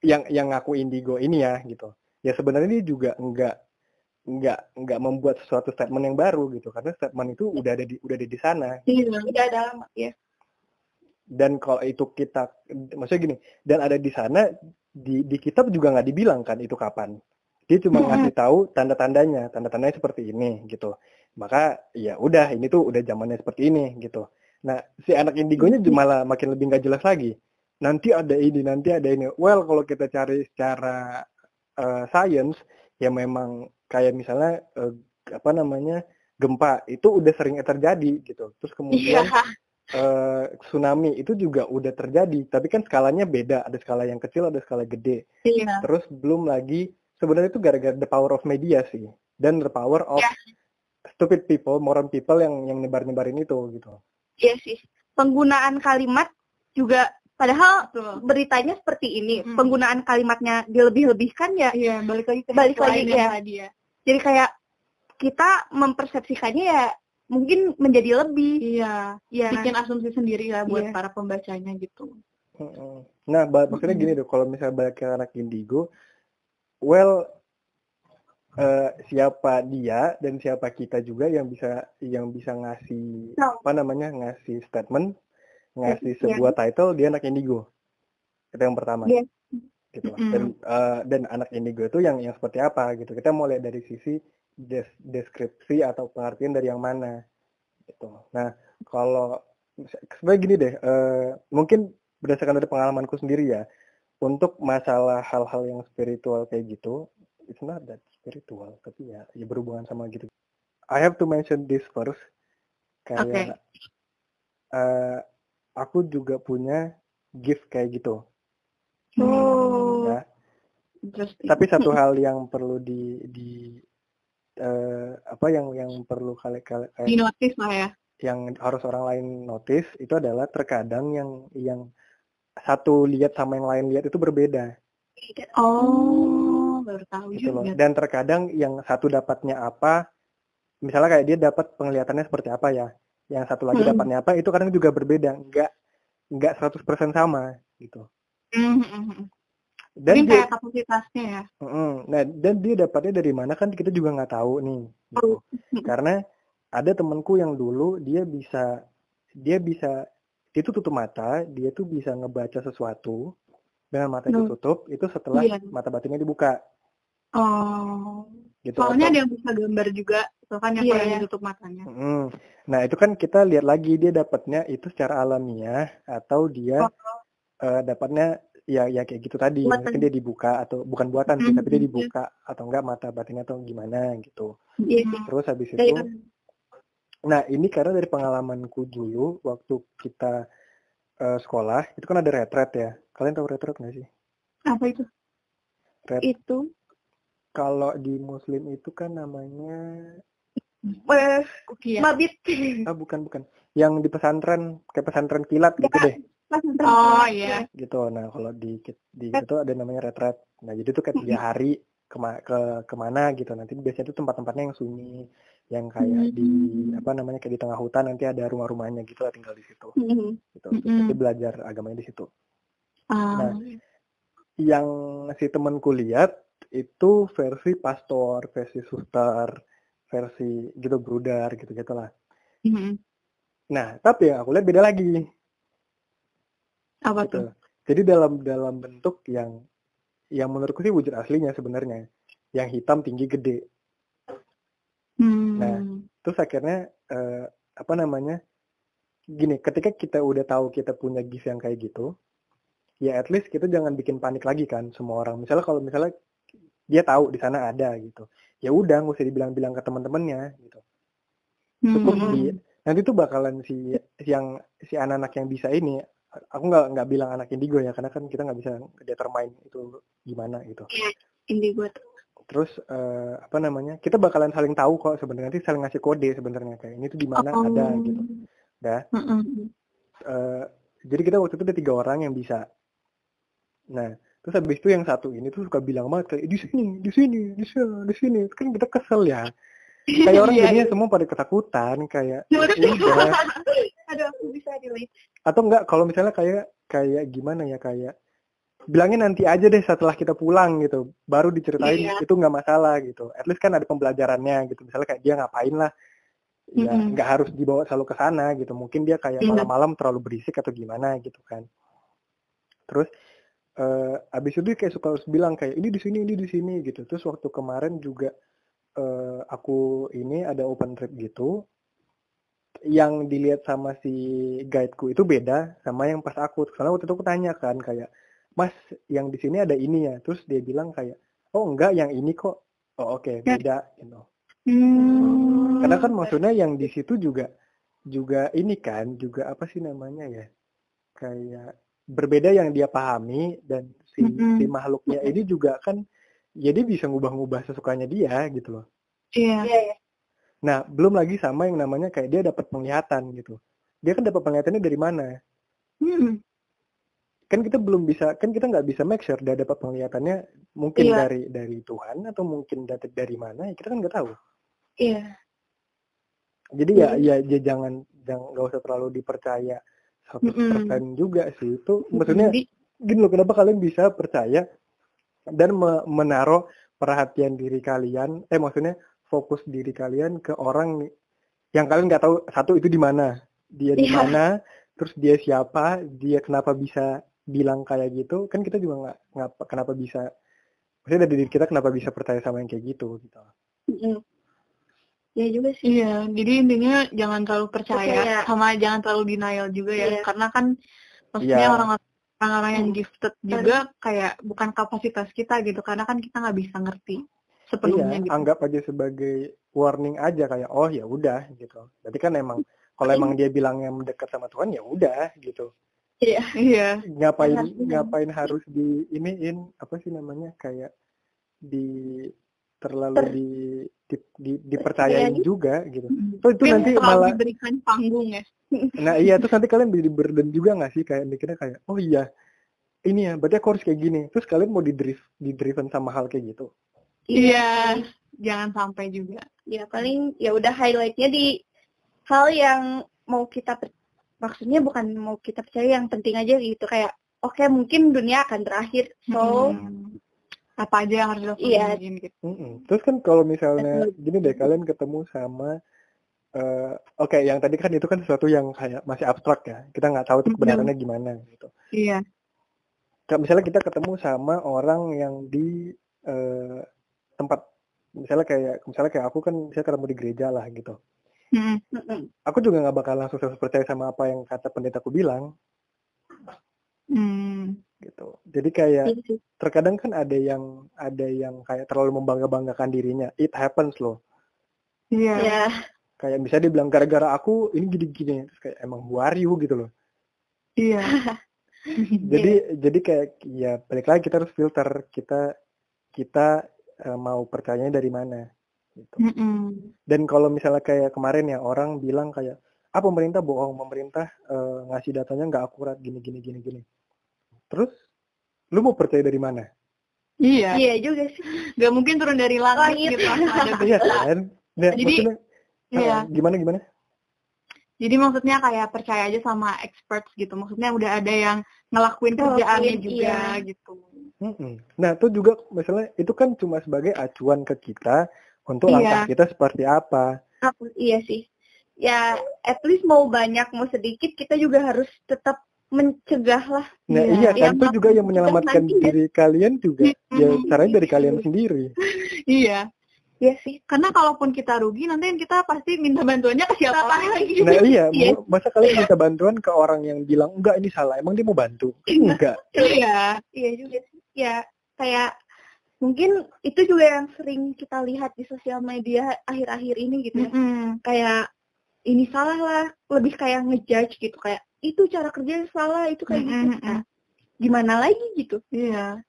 yang yang ngaku indigo ini ya gitu ya sebenarnya dia juga enggak enggak enggak membuat sesuatu statement yang baru gitu karena statement itu udah ada di udah ada di sana iya udah ada lama ya dan kalau itu kita maksudnya gini dan ada di sana di di kitab juga nggak dibilang kan itu kapan dia cuma hmm. ngasih tahu tanda-tandanya tanda-tandanya seperti ini gitu maka ya udah ini tuh udah zamannya seperti ini gitu nah si anak indigonya malah makin lebih nggak jelas lagi nanti ada ini, nanti ada ini. Well, kalau kita cari secara uh, science, ya memang kayak misalnya uh, apa namanya gempa itu udah sering terjadi gitu. Terus kemudian yeah. Iya. uh, tsunami itu juga udah terjadi, tapi kan skalanya beda. Ada skala yang kecil, ada skala gede. Yeah. Terus belum lagi sebenarnya itu gara-gara the power of media sih, dan the power of yeah. stupid people, moron people yang yang nyebar-nyebarin itu gitu. Iya sih. Penggunaan kalimat juga Padahal Betul. beritanya seperti ini, hmm. penggunaan kalimatnya dilebih-lebihkan ya. Iya, balik lagi ke balik lagi ya. ya. Jadi kayak kita mempersepsikannya ya mungkin menjadi lebih. Iya. Ya. Bikin asumsi sendiri lah buat iya. para pembacanya gitu. Nah, maksudnya gini deh, kalau misalnya balik ke anak indigo, well uh, siapa dia dan siapa kita juga yang bisa yang bisa ngasih no. apa namanya ngasih statement ngasih yeah. sebuah title dia anak indigo itu yang pertama yeah. gitu mm. dan uh, dan anak indigo itu yang yang seperti apa gitu kita mau lihat dari sisi des deskripsi atau pengertian dari yang mana gitu nah kalau sebenarnya gini deh uh, mungkin berdasarkan dari pengalamanku sendiri ya untuk masalah hal-hal yang spiritual kayak gitu it's not that spiritual tapi ya ya berhubungan sama gitu I have to mention this first kayak okay. uh, aku juga punya gift kayak gitu. Oh. Ya. Tapi satu hal yang perlu di di uh, apa yang yang perlu kali kali di notice lah ya. Yang harus orang lain notice itu adalah terkadang yang yang satu lihat sama yang lain lihat itu berbeda. Oh, baru tahu gitu juga. Loh. Dan terkadang yang satu dapatnya apa, misalnya kayak dia dapat penglihatannya seperti apa ya, yang satu lagi hmm. dapatnya apa itu kadang juga berbeda, enggak enggak 100% sama gitu. Hmm. Dan Mungkin dia, kayak kapasitasnya ya. Nah, dan dia dapatnya dari mana kan kita juga nggak tahu nih. Gitu. Oh. Karena ada temanku yang dulu dia bisa dia bisa itu tutup mata, dia tuh bisa ngebaca sesuatu dengan mata itu tutup itu setelah iya. mata batinnya dibuka. Oh. Gitu. Soalnya ada yang bisa gambar juga, soalnya yeah. kalau yang ditutup matanya. Mm. Nah itu kan kita lihat lagi dia dapatnya itu secara alamiah atau dia oh. uh, dapatnya ya ya kayak gitu tadi buatan. mungkin dia dibuka atau bukan buatan sih mm -hmm. tapi dia dibuka atau enggak mata batinnya atau gimana gitu yeah. terus habis itu yeah. Nah ini karena dari pengalamanku dulu waktu kita uh, sekolah itu kan ada retret ya kalian tahu retret nggak sih apa itu Ret itu kalau di muslim itu kan namanya eh, ya. mabit ah bukan bukan yang di pesantren kayak pesantren kilat gitu deh Oh iya. Gitu. Nah kalau di di itu ada namanya retret. Nah jadi itu kayak tiga hari kema ke ke mana gitu. Nanti biasanya itu tempat-tempatnya yang sunyi, yang kayak di apa namanya kayak di tengah hutan nanti ada rumah-rumahnya gitu lah tinggal di situ. Gitu. Terus nanti belajar agamanya di situ. Nah yang si temanku lihat itu versi pastor, versi suster, versi gitu brudar gitu gitulah. Nah tapi aku lihat beda lagi apa gitu. tuh? Jadi dalam dalam bentuk yang yang menurutku sih wujud aslinya sebenarnya, yang hitam tinggi gede. Hmm. Nah, terus akhirnya uh, apa namanya? Gini, ketika kita udah tahu kita punya gift yang kayak gitu, ya at least kita jangan bikin panik lagi kan semua orang. Misalnya kalau misalnya dia tahu di sana ada gitu, ya udah nggak usah dibilang-bilang ke teman-temannya gitu. Cukup hmm. di nanti tuh bakalan si yang si anak-anak yang bisa ini aku nggak nggak bilang anak indigo ya karena kan kita nggak bisa determine itu gimana gitu. Iya, indigo Terus uh, apa namanya? Kita bakalan saling tahu kok sebenarnya nanti saling ngasih kode sebenarnya kayak ini tuh di mana oh. ada gitu. Dah. Mm -mm. Uh, jadi kita waktu itu ada tiga orang yang bisa. Nah, terus habis itu yang satu ini tuh suka bilang banget kayak di sini, di sini, di sini, di sini. Kan kita kesel ya. Kayak orang yeah, jadinya yeah. semua pada ketakutan kayak ya udah aduh aku bisa relate atau enggak kalau misalnya kayak kayak gimana ya kayak bilangnya nanti aja deh setelah kita pulang gitu baru diceritain yeah. itu nggak masalah gitu at least kan ada pembelajarannya gitu misalnya kayak dia ngapain lah ya nggak mm -hmm. harus dibawa selalu ke sana gitu mungkin dia kayak iya. malam-malam terlalu berisik atau gimana gitu kan terus uh, abis itu dia kayak suka harus bilang kayak ini di sini ini di sini gitu terus waktu kemarin juga uh, aku ini ada open trip gitu yang dilihat sama si guideku itu beda sama yang pas aku. Karena waktu itu aku tanya kan kayak, Mas, yang di sini ada ini ya. Terus dia bilang kayak, oh enggak, yang ini kok. Oh oke, okay, ya. beda. You Hmm. Karena kan maksudnya yang di situ juga juga ini kan juga apa sih namanya ya kayak berbeda yang dia pahami dan si, -hmm. si makhluknya ini juga kan jadi ya bisa ngubah-ngubah sesukanya dia gitu loh. Iya. Yeah. Nah, belum lagi sama yang namanya kayak dia dapat penglihatan gitu. Dia kan dapat penglihatannya dari mana? Hmm. Kan kita belum bisa, kan kita nggak bisa make sure dia dapat penglihatannya mungkin iya. dari dari Tuhan atau mungkin dari dari mana? Ya kita kan nggak tahu. Iya. Jadi ya, ya, ya jangan jangan nggak usah terlalu dipercaya 100% mm -hmm. juga sih itu. Maksudnya gini loh, kenapa kalian bisa percaya dan me menaruh perhatian diri kalian, eh maksudnya fokus diri kalian ke orang yang kalian nggak tahu satu itu di mana dia di iya. mana terus dia siapa dia kenapa bisa bilang kayak gitu kan kita juga nggak nggak kenapa bisa maksudnya dari diri kita kenapa bisa percaya sama yang kayak gitu gitu mm. ya juga sih iya jadi intinya jangan terlalu percaya, percaya. sama jangan terlalu denial juga ya yeah. karena kan maksudnya yeah. orang orang-orang yang gifted juga kayak bukan kapasitas kita gitu karena kan kita nggak bisa ngerti sepenuhnya iya, gitu. anggap aja sebagai warning aja kayak oh ya udah gitu. Berarti kan emang kalau emang dia bilangnya mendekat sama Tuhan ya udah gitu iya iya ngapain ngapain harus di iniin apa sih namanya kayak di terlalu Ter di, di, di dipercayain juga gitu. So itu nanti malah diberikan panggung ya. Nah iya terus nanti kalian jadi burden juga nggak sih kayak mikirnya kayak oh iya ini ya berarti aku harus kayak gini. Terus kalian mau di drift di driven sama hal kayak gitu. Iya, jangan sampai juga. Ya paling ya udah highlightnya di hal yang mau kita maksudnya bukan mau kita percaya yang penting aja gitu kayak oke okay, mungkin dunia akan berakhir so hmm apa aja yang harus dilakukan iya. gitu. Mm -mm. Terus kan kalau misalnya gini deh kalian ketemu sama uh, oke okay, yang tadi kan itu kan sesuatu yang kayak masih abstrak ya kita nggak tahu tuh kebenarannya gimana gitu. Iya. Misalnya kita ketemu sama orang yang di uh, tempat misalnya kayak misalnya kayak aku kan bisa ketemu di gereja lah gitu. -hmm. Aku juga nggak bakal langsung percaya sama apa yang kata pendetaku bilang. Mm gitu. Jadi kayak iya terkadang kan ada yang ada yang kayak terlalu membangga-banggakan dirinya. It happens loh. Iya. Yeah. Yeah. Kayak bisa dibilang gara-gara aku ini gini-gini terus kayak emang you gitu loh. Iya. jadi yeah. jadi kayak ya balik lagi kita harus filter kita kita uh, mau percayanya dari mana gitu. Mm -mm. Dan kalau misalnya kayak kemarin ya orang bilang kayak ah pemerintah bohong, pemerintah uh, ngasih datanya nggak akurat gini gini gini gini Terus lu mau percaya dari mana? Iya. Iya juga sih. Gak mungkin turun dari langit, gitu. iya kan? Nah, Jadi, maksudnya, iya. gimana gimana? Jadi maksudnya kayak percaya aja sama experts gitu. Maksudnya udah ada yang ngelakuin kerjaannya juga iya. gitu. Nah itu juga misalnya itu kan cuma sebagai acuan ke kita untuk iya. langkah kita seperti apa. Aku, iya sih. Ya at least mau banyak mau sedikit kita juga harus tetap mencegah lah. Nah ya. iya kan itu juga yang menyelamatkan diri ya. kalian juga. ya caranya dari kalian sendiri. iya. Iya sih, karena kalaupun kita rugi nanti kita pasti minta bantuannya ke siapa lagi. Nah iya, iya, masa kalian minta bantuan ke orang yang bilang enggak ini salah, emang dia mau bantu? Enggak. iya, iya juga sih. Ya kayak mungkin itu juga yang sering kita lihat di sosial media akhir-akhir ini gitu ya. Mm -hmm. Kayak ini salah lah, lebih kayak ngejudge gitu kayak itu cara kerja salah itu kayak gitu. nah, gimana lagi gitu? Iya.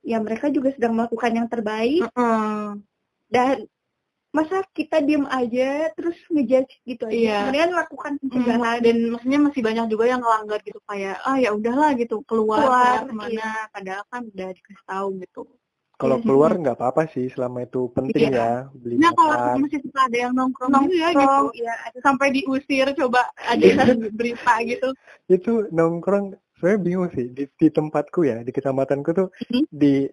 Ya mereka juga sedang melakukan yang terbaik. -uh. dan masa kita diem aja terus ngejudge gitu aja? Iya. kemudian lakukan pencegahan. Dan maksudnya masih banyak juga yang ngelanggar gitu kayak ah ya udahlah gitu. Keluar, keluar ke mana? iya. padahal kan udah dikasih tahu gitu kalau keluar nggak apa-apa sih selama itu penting iya. ya beli nah kalau masih suka ada yang nongkrong, nongkrong gitu ya gitu ya, sampai diusir coba ada berita gitu itu nongkrong saya bingung sih di, di tempatku ya di kecamatanku tuh mm-hmm. di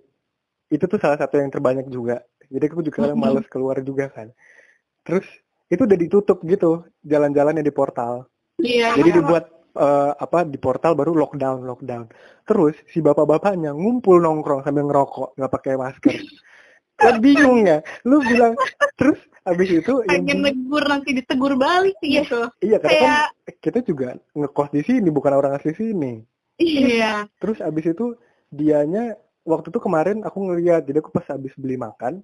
itu tuh salah satu yang terbanyak juga jadi aku juga mm-hmm. males keluar juga kan terus itu udah ditutup gitu jalan-jalannya di portal iya, jadi iya. dibuat uh, apa di portal baru lockdown lockdown. Terus si bapak-bapaknya ngumpul nongkrong sambil ngerokok nggak pakai masker. Kan bingung ya. Lu bilang terus habis itu pengen yang... negur nanti ditegur balik sih gitu. Iya karena kan Kayak... kan kita juga ngekos di sini bukan orang asli sini. Iya. Terus habis itu dianya waktu itu kemarin aku ngeliat jadi aku pas habis beli makan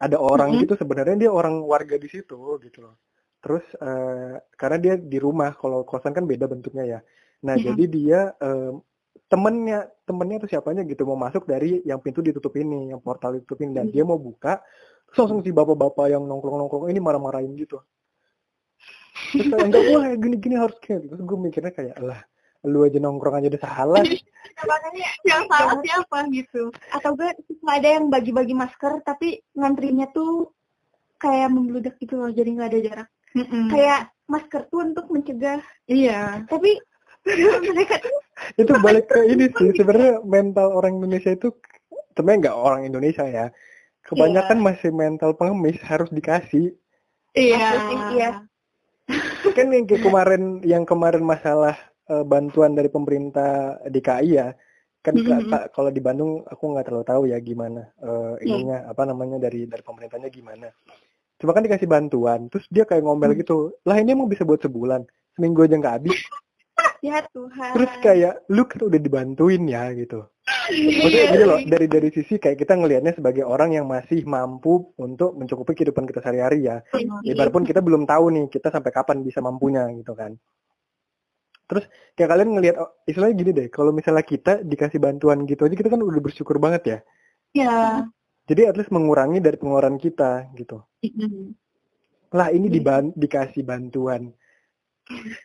ada orang mm -hmm. gitu sebenarnya dia orang warga di situ gitu loh Terus uh, karena dia di rumah, kalau kosan kan beda bentuknya ya. Nah yeah. jadi dia uh, temennya temennya atau siapanya gitu mau masuk dari yang pintu ditutup ini, yang portal ditutupin dan mm. dia mau buka, terus langsung si bapak-bapak yang nongkrong-nongkrong ini marah-marahin gitu. Terus kayak enggak boleh gini-gini harus kayak gitu. Terus gue mikirnya kayak lah lu aja nongkrong aja udah salah. yang salah siapa gitu. Atau gue ada yang bagi-bagi masker tapi ngantrinya tuh kayak membludak gitu loh jadi nggak ada jarak mm kayak masker tuh untuk mencegah. Iya. Tapi mereka tuh itu balik ke ini sih sebenarnya mental orang Indonesia itu sebenarnya nggak orang Indonesia ya. Kebanyakan iya. masih mental pengemis harus dikasih. Iya. Iya kan yang kemarin yang kemarin masalah uh, bantuan dari pemerintah DKI ya kan mm-hmm. kalau di Bandung aku nggak terlalu tahu ya gimana uh, ininya yeah. apa namanya dari dari pemerintahnya gimana cuma kan dikasih bantuan terus dia kayak ngomel hmm. gitu lah ini emang bisa buat sebulan seminggu aja nggak habis ya Tuhan terus kayak lu kan udah dibantuin ya gitu Maksudnya gini loh, dari dari sisi kayak kita ngelihatnya sebagai orang yang masih mampu untuk mencukupi kehidupan kita sehari-hari ya. Ibaratpun kita belum tahu nih kita sampai kapan bisa mampunya gitu kan. Terus kayak kalian ngelihat oh, istilahnya gini deh, kalau misalnya kita dikasih bantuan gitu aja kita kan udah bersyukur banget ya. Iya. Jadi at least mengurangi dari pengeluaran kita gitu. Lah ini diban dikasih bantuan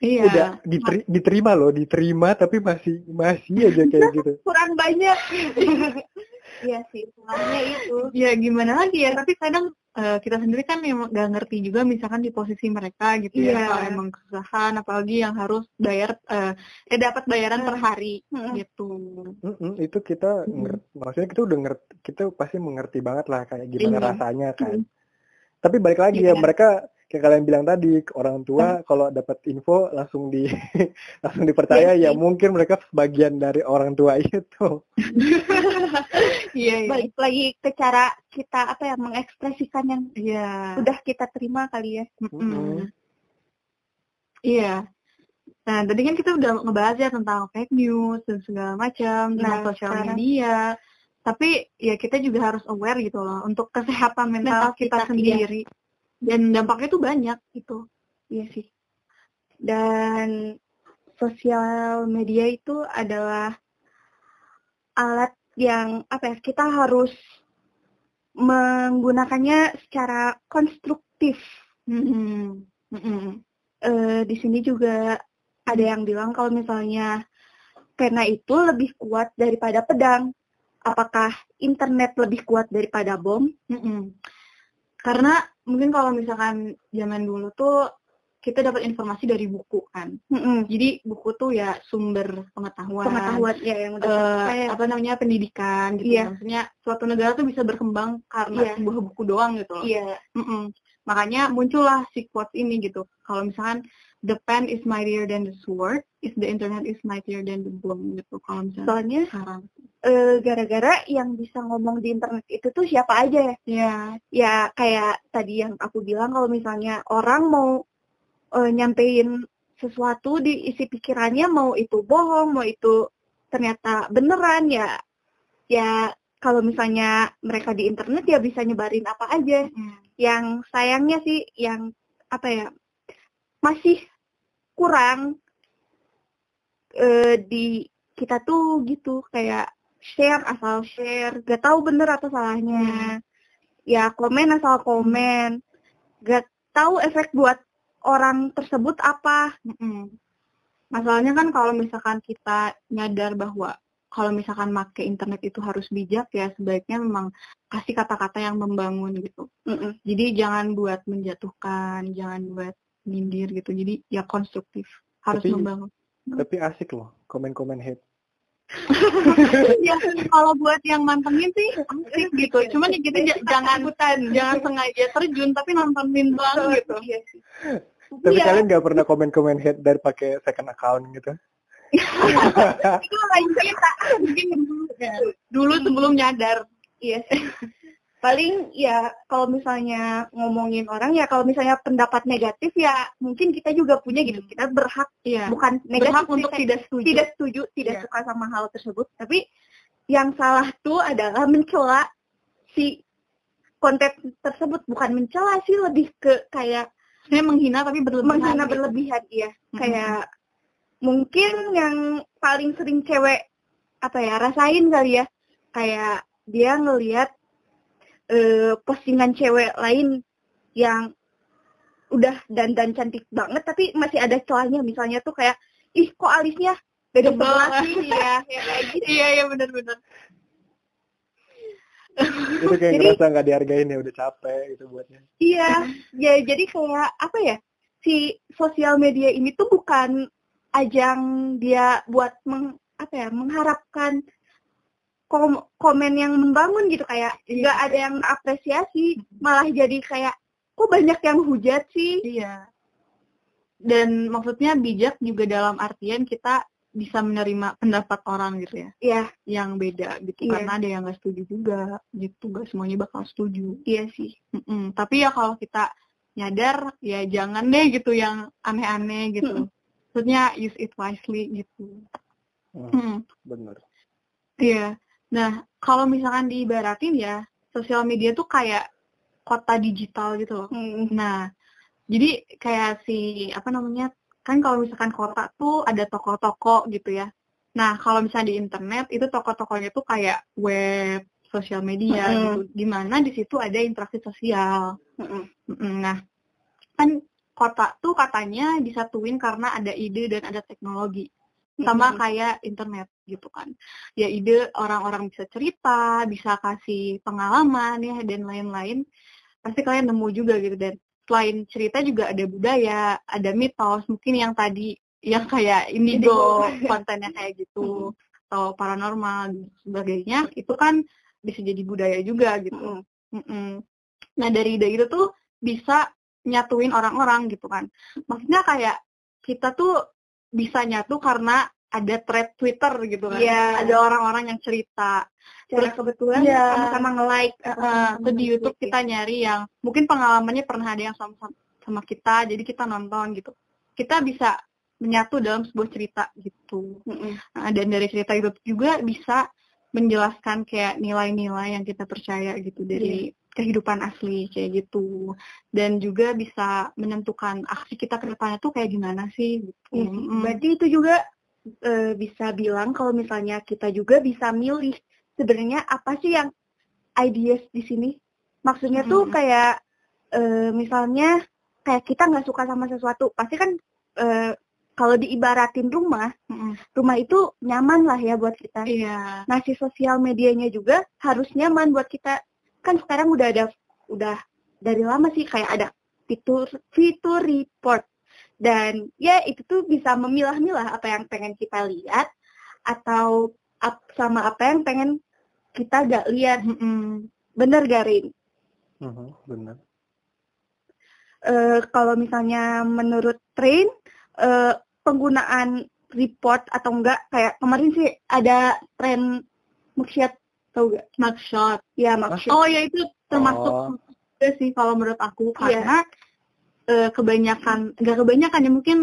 Iya. Udah diteri diterima loh, diterima tapi masih masih aja kayak gitu. Kurang banyak. Iya sih, kurangnya itu. Ya gimana lagi ya, tapi kadang uh, kita sendiri kan yang nggak ngerti juga misalkan di posisi mereka gitu ya, yeah. kalau emang kesusahan apalagi yang harus bayar uh, eh dapat bayaran per hari hmm. gitu. Mm -hmm, itu kita ngerti, maksudnya kita udah ngerti, kita pasti mengerti banget lah kayak gimana yeah. rasanya kan. Mm. Tapi balik lagi yeah. ya mereka kayak kalian bilang tadi orang tua kalau dapat info langsung di langsung dipercaya ya, ya mungkin mereka sebagian dari orang tua itu. Iya, iya. Balik lagi ke cara kita apa ya mengekspresikan yang ya. udah kita terima kali ya. Mm -hmm. Iya. Nah, tadi kan kita udah ngebahas ya tentang fake news dan segala macam, nah, sosial media. Tapi ya kita juga harus aware gitu loh untuk kesehatan mental, mental kita, kita sendiri. Iya dan dampaknya tuh banyak gitu iya sih dan sosial media itu adalah alat yang apa ya kita harus menggunakannya secara konstruktif. Mm-hmm. Mm-hmm. E, di sini juga ada yang bilang kalau misalnya karena itu lebih kuat daripada pedang. Apakah internet lebih kuat daripada bom? Mm-hmm. Karena mungkin kalau misalkan zaman dulu tuh kita dapat informasi dari buku kan. Mm-hmm. Jadi buku tuh ya sumber pengetahuan. Pengetahuan ya yang udah uh, apa namanya pendidikan gitu. Yeah. Maksudnya suatu negara tuh bisa berkembang karena yeah. sebuah buku doang gitu loh. Iya. Yeah. Mm-mm. Makanya muncullah si quotes ini gitu. Kalau misalkan the pen is mightier than the sword, is the internet is mightier than the bomb gitu. Kalau misalnya Soalnya sekarang uh, gara-gara yang bisa ngomong di internet itu tuh siapa aja ya? Ya, ya kayak tadi yang aku bilang kalau misalnya orang mau uh, nyampein sesuatu di isi pikirannya mau itu bohong, mau itu ternyata beneran ya ya kalau misalnya mereka di internet ya bisa nyebarin apa aja. Hmm. Yang sayangnya sih yang apa ya masih kurang uh, di kita tuh gitu kayak share asal share gak tahu bener atau salahnya hmm. ya komen asal komen gak tahu efek buat orang tersebut apa hmm. masalahnya kan kalau misalkan kita nyadar bahwa kalau misalkan make internet itu harus bijak ya sebaiknya memang kasih kata-kata yang membangun gitu. Mm -mm. Jadi jangan buat menjatuhkan, jangan buat nyindir gitu jadi ya konstruktif harus tapi, membangun tapi asik loh komen-komen hate ya kalau buat yang mantengin sih asik gitu. Cuman ya kita jangan hutan jangan sengaja terjun tapi nontonin doang gitu. iya tapi ya. kalian nggak pernah komen-komen hate dari pakai second account gitu? Itu lain cerita. Mungkin dulu sebelum nyadar. Iya paling ya kalau misalnya ngomongin orang ya kalau misalnya pendapat negatif ya mungkin kita juga punya gitu. Kita berhak ya bukan negatif berhak untuk tidak setuju. tidak setuju tidak ya. suka sama hal tersebut. Tapi yang salah tuh adalah mencela si konten tersebut. Bukan mencela sih lebih ke kayak saya menghina tapi berlebihan menghina gitu. berlebihan ya hmm. kayak mungkin yang paling sering cewek apa ya rasain kali ya. Kayak dia ngelihat uh, postingan cewek lain yang udah dandan cantik banget tapi masih ada celahnya. Misalnya tuh kayak ih kok alisnya beda sebelah sih? Ya, kayak gitu. iya iya benar-benar itu kayak jadi, ngerasa nggak dihargain ya udah capek gitu buatnya. Iya ya jadi kayak apa ya si sosial media ini tuh bukan ajang dia buat meng, apa ya mengharapkan kom komen yang membangun gitu kayak iya. nggak ada yang apresiasi malah jadi kayak kok banyak yang hujat sih? Iya. Dan maksudnya bijak juga dalam artian kita bisa menerima pendapat orang gitu ya. Iya. Yang beda gitu. Iya. karena ada yang nggak setuju juga gitu. Gak semuanya bakal setuju. Iya sih. Mm -mm. tapi ya kalau kita nyadar ya jangan deh gitu yang aneh-aneh gitu. Maksudnya use it wisely gitu. Hmm, hmm. benar iya nah kalau misalkan diibaratin ya sosial media tuh kayak kota digital gitu loh hmm. nah jadi kayak si apa namanya kan kalau misalkan kota tuh ada toko-toko gitu ya nah kalau misalnya di internet itu toko-tokonya tuh kayak web sosial media mm -hmm. gitu di mana di situ ada interaksi sosial mm -hmm. nah kan kota tuh katanya disatuin karena ada ide dan ada teknologi sama mm-hmm. kayak internet gitu kan. Ya ide orang-orang bisa cerita bisa kasih pengalaman ya dan lain-lain pasti kalian nemu juga gitu. Dan selain cerita juga ada budaya ada mitos mungkin yang tadi yang kayak indigo kontennya kayak gitu atau paranormal dan sebagainya itu kan bisa jadi budaya juga gitu. Nah dari ide itu tuh bisa nyatuin orang-orang gitu kan. Maksudnya kayak kita tuh bisa nyatu karena ada thread Twitter gitu kan. Yeah. Ada orang-orang yang cerita. Terus kebetulan yeah. sama-sama nge-like. Uh, uh, di YouTube kita nyari yang mungkin pengalamannya pernah ada yang sama sama kita, jadi kita nonton gitu. Kita bisa menyatu dalam sebuah cerita gitu. Mm -hmm. nah, dan dari cerita itu juga bisa menjelaskan kayak nilai-nilai yang kita percaya gitu dari yeah kehidupan asli kayak gitu dan juga bisa menentukan aksi kita ke depannya tuh kayak gimana sih gitu. Ya, mm. Berarti itu juga e, bisa bilang kalau misalnya kita juga bisa milih sebenarnya apa sih yang ideas di sini. Maksudnya mm. tuh kayak e, misalnya kayak kita nggak suka sama sesuatu, pasti kan e, kalau diibaratin rumah, mm rumah itu nyaman lah ya buat kita. Iya. Nah si sosial medianya juga harus nyaman buat kita kan sekarang udah ada udah dari lama sih kayak ada fitur fitur report dan ya itu tuh bisa memilah-milah apa yang pengen kita lihat atau ap, sama apa yang pengen kita gak lihat mm -hmm. bener Garin uh -huh, bener uh, kalau misalnya menurut train uh, penggunaan report atau enggak kayak kemarin sih ada tren mugshot Tahu gak? Mugshot. Ya, mugshot. Oh ya itu termasuk oh. juga sih kalau menurut aku karena yeah. Uh, kebanyakan nggak kebanyakan ya mungkin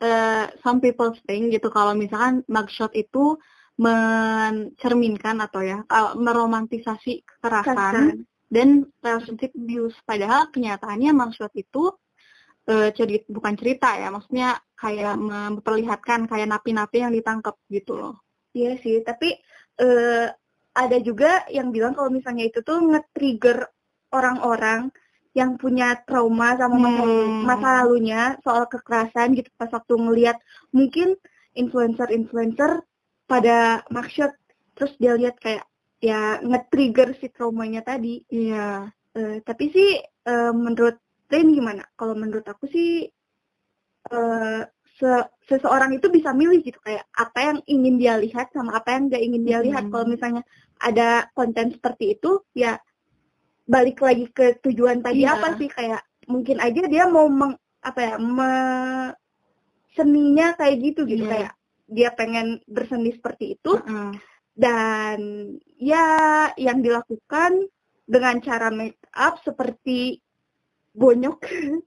uh, some people think gitu kalau misalkan mugshot itu mencerminkan atau ya uh, meromantisasi kekerasan Kasan. dan relationship abuse padahal kenyataannya mugshot itu uh, cerita bukan cerita ya maksudnya kayak memperlihatkan kayak napi-napi yang ditangkap gitu loh iya sih tapi uh, ada juga yang bilang kalau misalnya itu tuh nge-trigger orang-orang yang punya trauma sama masa, hmm. masa lalunya soal kekerasan gitu pas waktu ngelihat mungkin influencer-influencer pada maksud terus dia lihat kayak ya nge-trigger si traumanya tadi. Iya. Uh, tapi sih uh, menurut Rain gimana? Kalau menurut aku sih uh, se seseorang itu bisa milih gitu kayak apa yang ingin dia lihat sama apa yang nggak ingin dia lihat hmm. kalau misalnya ada konten seperti itu ya balik lagi ke tujuan tadi yeah. apa sih kayak mungkin aja dia mau meng, apa ya me, seninya kayak gitu gitu yeah. kayak dia pengen berseni seperti itu uh dan ya yang dilakukan dengan cara make up seperti bonyok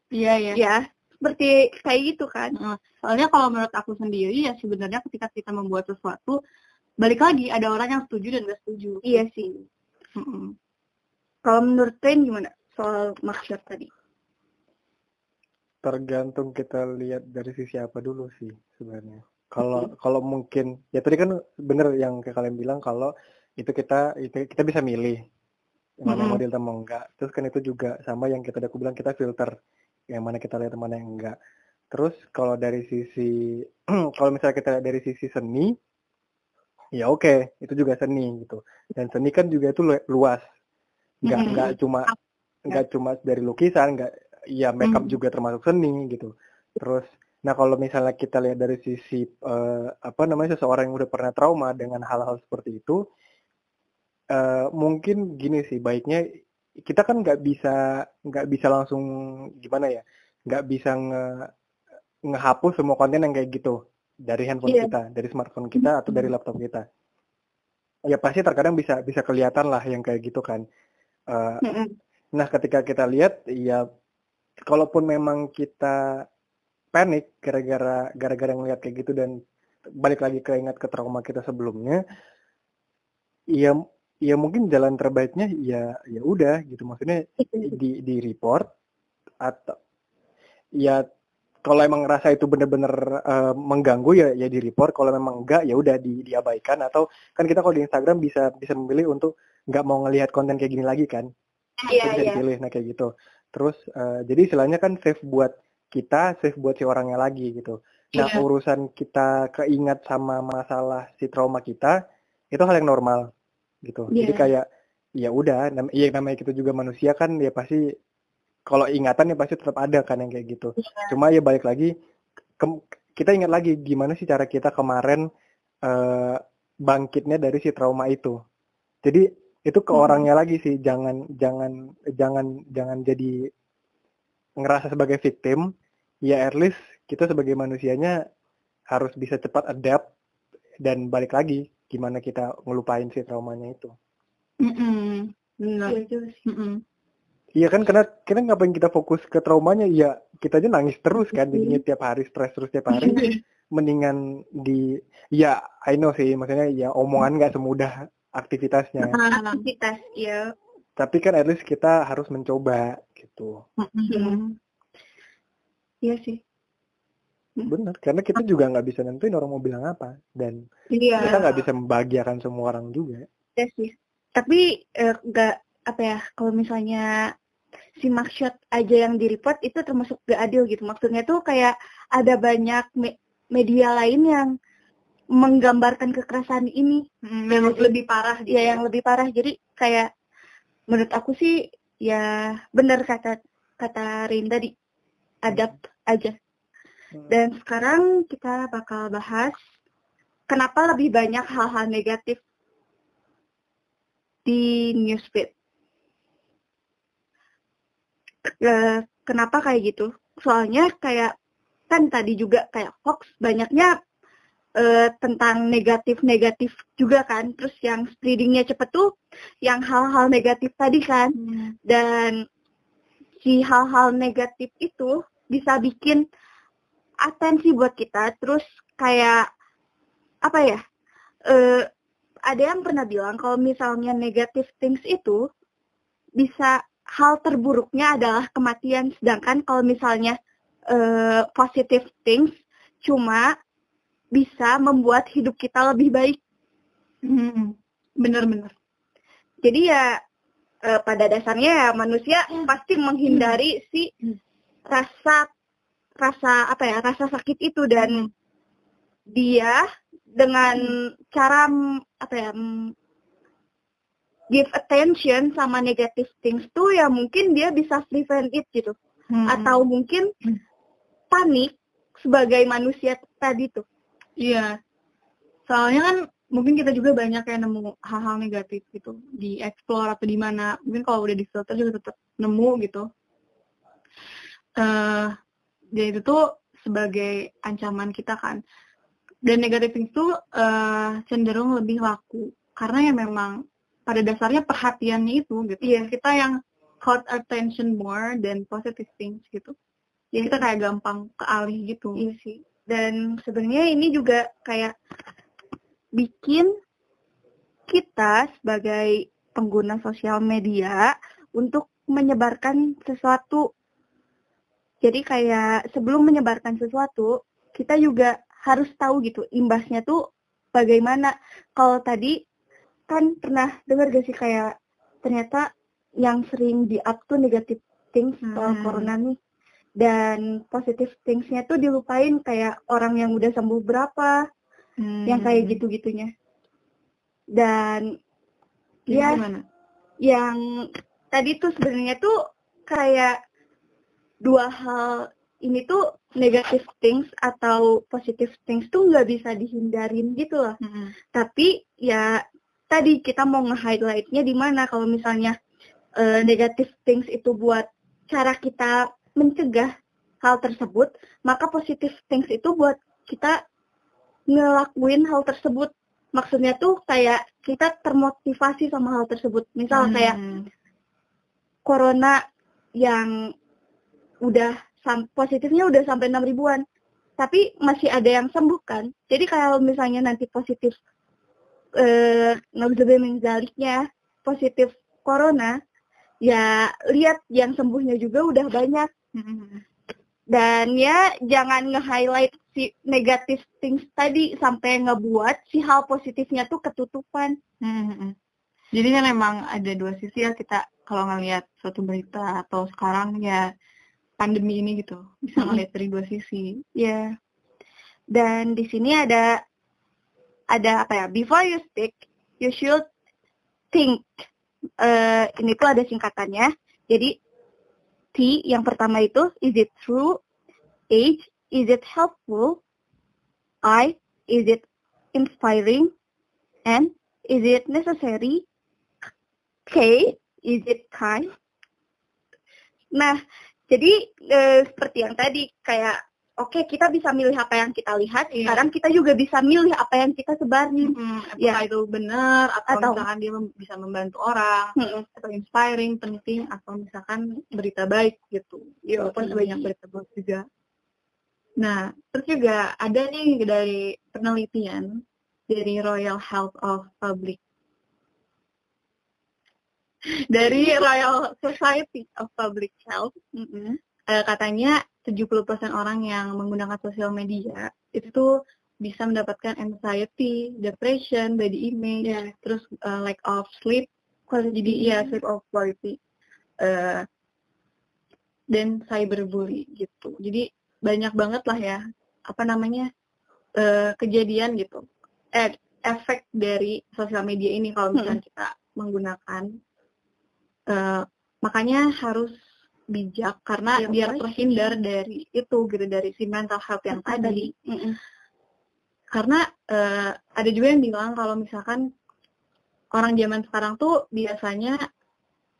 iya yeah, ya seperti kayak gitu kan. Soalnya kalau menurut aku sendiri ya sebenarnya ketika kita membuat sesuatu balik lagi ada orang yang setuju dan gak setuju. Iya sih. Mm-hmm. Kalau menurut Ren gimana soal maksud tadi? Tergantung kita lihat dari sisi apa dulu sih sebenarnya. Kalau mm-hmm. kalau mungkin ya tadi kan bener yang kayak kalian bilang kalau itu kita itu kita bisa milih yang mana mm-hmm. model mau enggak. Terus kan itu juga sama yang kita udah aku bilang kita filter yang mana kita lihat mana yang enggak terus kalau dari sisi kalau misalnya kita lihat dari sisi seni ya oke okay, itu juga seni gitu dan seni kan juga itu luas nggak mm -hmm. nggak cuma nggak cuma dari lukisan nggak ya makeup mm -hmm. juga termasuk seni gitu terus nah kalau misalnya kita lihat dari sisi uh, apa namanya seseorang yang udah pernah trauma dengan hal-hal seperti itu uh, mungkin gini sih baiknya kita kan nggak bisa nggak bisa langsung gimana ya nggak bisa nge ngehapus semua konten yang kayak gitu dari handphone yeah. kita dari smartphone kita atau dari laptop kita ya pasti terkadang bisa bisa kelihatan lah yang kayak gitu kan uh, nah ketika kita lihat ya kalaupun memang kita panik gara-gara gara-gara ngeliat kayak gitu dan balik lagi ke ingat ke trauma kita sebelumnya ya ya mungkin jalan terbaiknya ya ya udah gitu. Maksudnya di di report atau ya kalau emang ngerasa itu bener-bener uh, mengganggu ya ya di report kalau memang enggak ya udah di diabaikan atau kan kita kalau di Instagram bisa bisa memilih untuk nggak mau ngelihat konten kayak gini lagi kan iya, bisa iya. dipilih nah kayak gitu terus uh, jadi istilahnya kan save buat kita save buat si orangnya lagi gitu nah yeah. urusan kita keingat sama masalah si trauma kita itu hal yang normal gitu yeah. jadi kayak ya udah nam ya namanya kita juga manusia kan ya pasti kalau ingatan ya pasti tetap ada kan yang kayak gitu. Yeah. Cuma ya balik lagi ke, kita ingat lagi gimana sih cara kita kemarin uh, bangkitnya dari si trauma itu. Jadi itu ke hmm. orangnya lagi sih jangan jangan jangan jangan jadi ngerasa sebagai victim ya at least kita sebagai manusianya harus bisa cepat adapt dan balik lagi gimana kita ngelupain si traumanya itu. Mm -mm. Benar. Ya, mm -mm. Iya kan karena kita ngapain kita fokus ke traumanya? Ya kita aja nangis terus kan jadinya tiap hari stres terus tiap hari. Mendingan di ya I know sih maksudnya ya omongan nggak semudah aktivitasnya. Aktivitas ya tapi kan at least kita harus mencoba gitu. Iya sih. Benar karena kita juga nggak bisa nentuin orang mau bilang apa dan iya. kita nggak bisa membahagiakan semua orang juga. Iya sih. Tapi eh, nggak eh, apa ya kalau misalnya si maksud aja yang di report itu termasuk gak adil gitu. Maksudnya tuh kayak ada banyak me media lain yang menggambarkan kekerasan ini hmm, yang lebih parah gitu. Ya, yang lebih parah. Jadi kayak menurut aku sih ya benar kata kata Rinda di adapt aja. Hmm. Dan sekarang kita bakal bahas kenapa lebih banyak hal-hal negatif di newsfeed kenapa kayak gitu? Soalnya kayak kan tadi juga kayak hoax banyaknya uh, tentang negatif-negatif juga kan. Terus yang spreadingnya cepet tuh yang hal-hal negatif tadi kan. Hmm. Dan si hal-hal negatif itu bisa bikin atensi buat kita. Terus kayak apa ya? Uh, ada yang pernah bilang kalau misalnya negatif things itu bisa hal terburuknya adalah kematian. Sedangkan kalau misalnya uh, positive things cuma bisa membuat hidup kita lebih baik. Hmm, bener-bener. Jadi ya uh, pada dasarnya ya manusia pasti menghindari hmm. si rasa rasa apa ya rasa sakit itu dan dia dengan cara apa ya give attention sama negative things tuh ya mungkin dia bisa prevent it gitu. Hmm. atau mungkin panik sebagai manusia tadi tuh. Iya. Soalnya kan mungkin kita juga banyak yang nemu hal-hal negatif gitu. Di explore atau di mana. Mungkin kalau udah di filter juga tetap nemu gitu. Uh, jadi itu tuh sebagai ancaman kita kan. Dan negatif itu uh, cenderung lebih laku. Karena ya memang pada dasarnya perhatiannya itu gitu. Iya, kita yang caught attention more than positive things gitu. Jadi kita kayak gampang kealih gitu. Iya sih. Dan sebenarnya ini juga kayak bikin kita sebagai pengguna sosial media untuk menyebarkan sesuatu. Jadi kayak sebelum menyebarkan sesuatu, kita juga harus tahu gitu imbasnya tuh bagaimana. Kalau tadi kan pernah dengar gak sih kayak ternyata yang sering di up tuh negatif things hmm. soal corona nih dan positif thingsnya tuh dilupain kayak orang yang udah sembuh berapa hmm. yang kayak gitu-gitunya dan ya gimana? yang tadi tuh sebenarnya tuh kayak dua hal ini tuh negatif things atau positif things tuh nggak bisa dihindarin gitu loh. Hmm. Tapi ya tadi kita mau nge-highlightnya di mana kalau misalnya uh, negative things itu buat cara kita mencegah hal tersebut, maka positive things itu buat kita ngelakuin hal tersebut. Maksudnya tuh kayak kita termotivasi sama hal tersebut. Misal hmm. kayak corona yang udah positifnya udah sampai 6 ribuan. Tapi masih ada yang sembuh kan. Jadi kalau misalnya nanti positif eh menzaliknya positif corona, ya lihat yang sembuhnya juga udah banyak. Dan ya jangan nge-highlight si negatif things tadi sampai ngebuat si hal positifnya tuh ketutupan. Hmm. Jadi kan emang ada dua sisi ya kita kalau ngelihat suatu berita atau sekarang ya pandemi ini gitu bisa ngelihat dari dua sisi. Ya. Yeah. Dan di sini ada ada apa ya? Before you speak, you should think. Uh, ini tuh ada singkatannya. Jadi T yang pertama itu is it true? H is it helpful? I is it inspiring? And is it necessary? K, is it kind? Nah, jadi e, seperti yang tadi kayak oke okay, kita bisa milih apa yang kita lihat, iya. sekarang kita juga bisa milih apa yang kita sebarin. Hmm, ya itu benar atau, atau misalkan dia mem bisa membantu orang hmm. atau inspiring, penting atau misalkan berita baik gitu. Ya, walaupun banyak berita buruk juga. Nah, terus juga ada nih dari penelitian dari Royal Health of Public dari Royal Society of Public Health mm -hmm. uh, katanya 70% orang yang menggunakan sosial media itu bisa mendapatkan anxiety, depression, body image, yeah. terus uh, lack of sleep, quality. jadi ya sleep of quality, uh, dan cyberbully gitu. Jadi banyak banget lah ya apa namanya uh, kejadian gitu, eh, efek dari sosial media ini kalau misalnya hmm. kita menggunakan uh, makanya harus bijak karena yang biar terhindar dari itu gitu dari si mental health yang tadi. Mm -mm. Karena uh, ada juga yang bilang kalau misalkan orang zaman sekarang tuh biasanya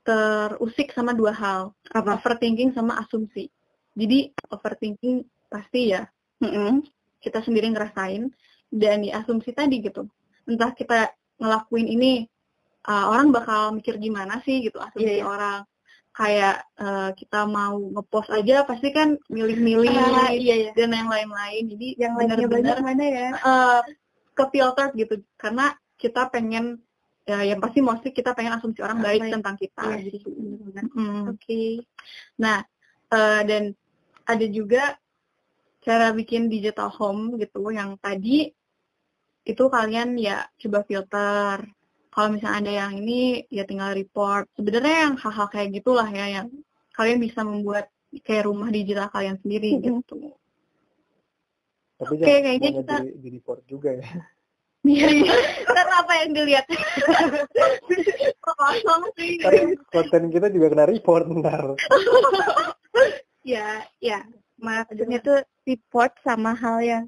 terusik sama dua hal, apa overthinking sama asumsi. Jadi overthinking pasti ya mm -mm, kita sendiri ngerasain dan di asumsi tadi gitu. Entah kita ngelakuin ini uh, orang bakal mikir gimana sih gitu asumsi yeah, yeah. orang kayak uh, kita mau ngepost aja pasti kan milih-milih ah, iya, iya. dan yang lain-lain jadi yang benar-benar mana ya uh, ke filter gitu karena kita pengen ya yang pasti mostly kita pengen asumsi orang baik, baik. tentang kita iya, gitu. hmm. oke okay. nah uh, dan ada juga cara bikin digital home gitu yang tadi itu kalian ya coba filter kalau misalnya ada yang ini ya tinggal report sebenarnya yang hal-hal kayak gitulah ya yang kalian bisa membuat kayak rumah digital kalian sendiri mm-hmm. gitu tapi okay, kayaknya kita di, di report juga ya Iya, iya. Karena apa yang dilihat? Kosong sih. konten kita juga kena report ntar. ya, ya. Maksudnya tuh report sama hal yang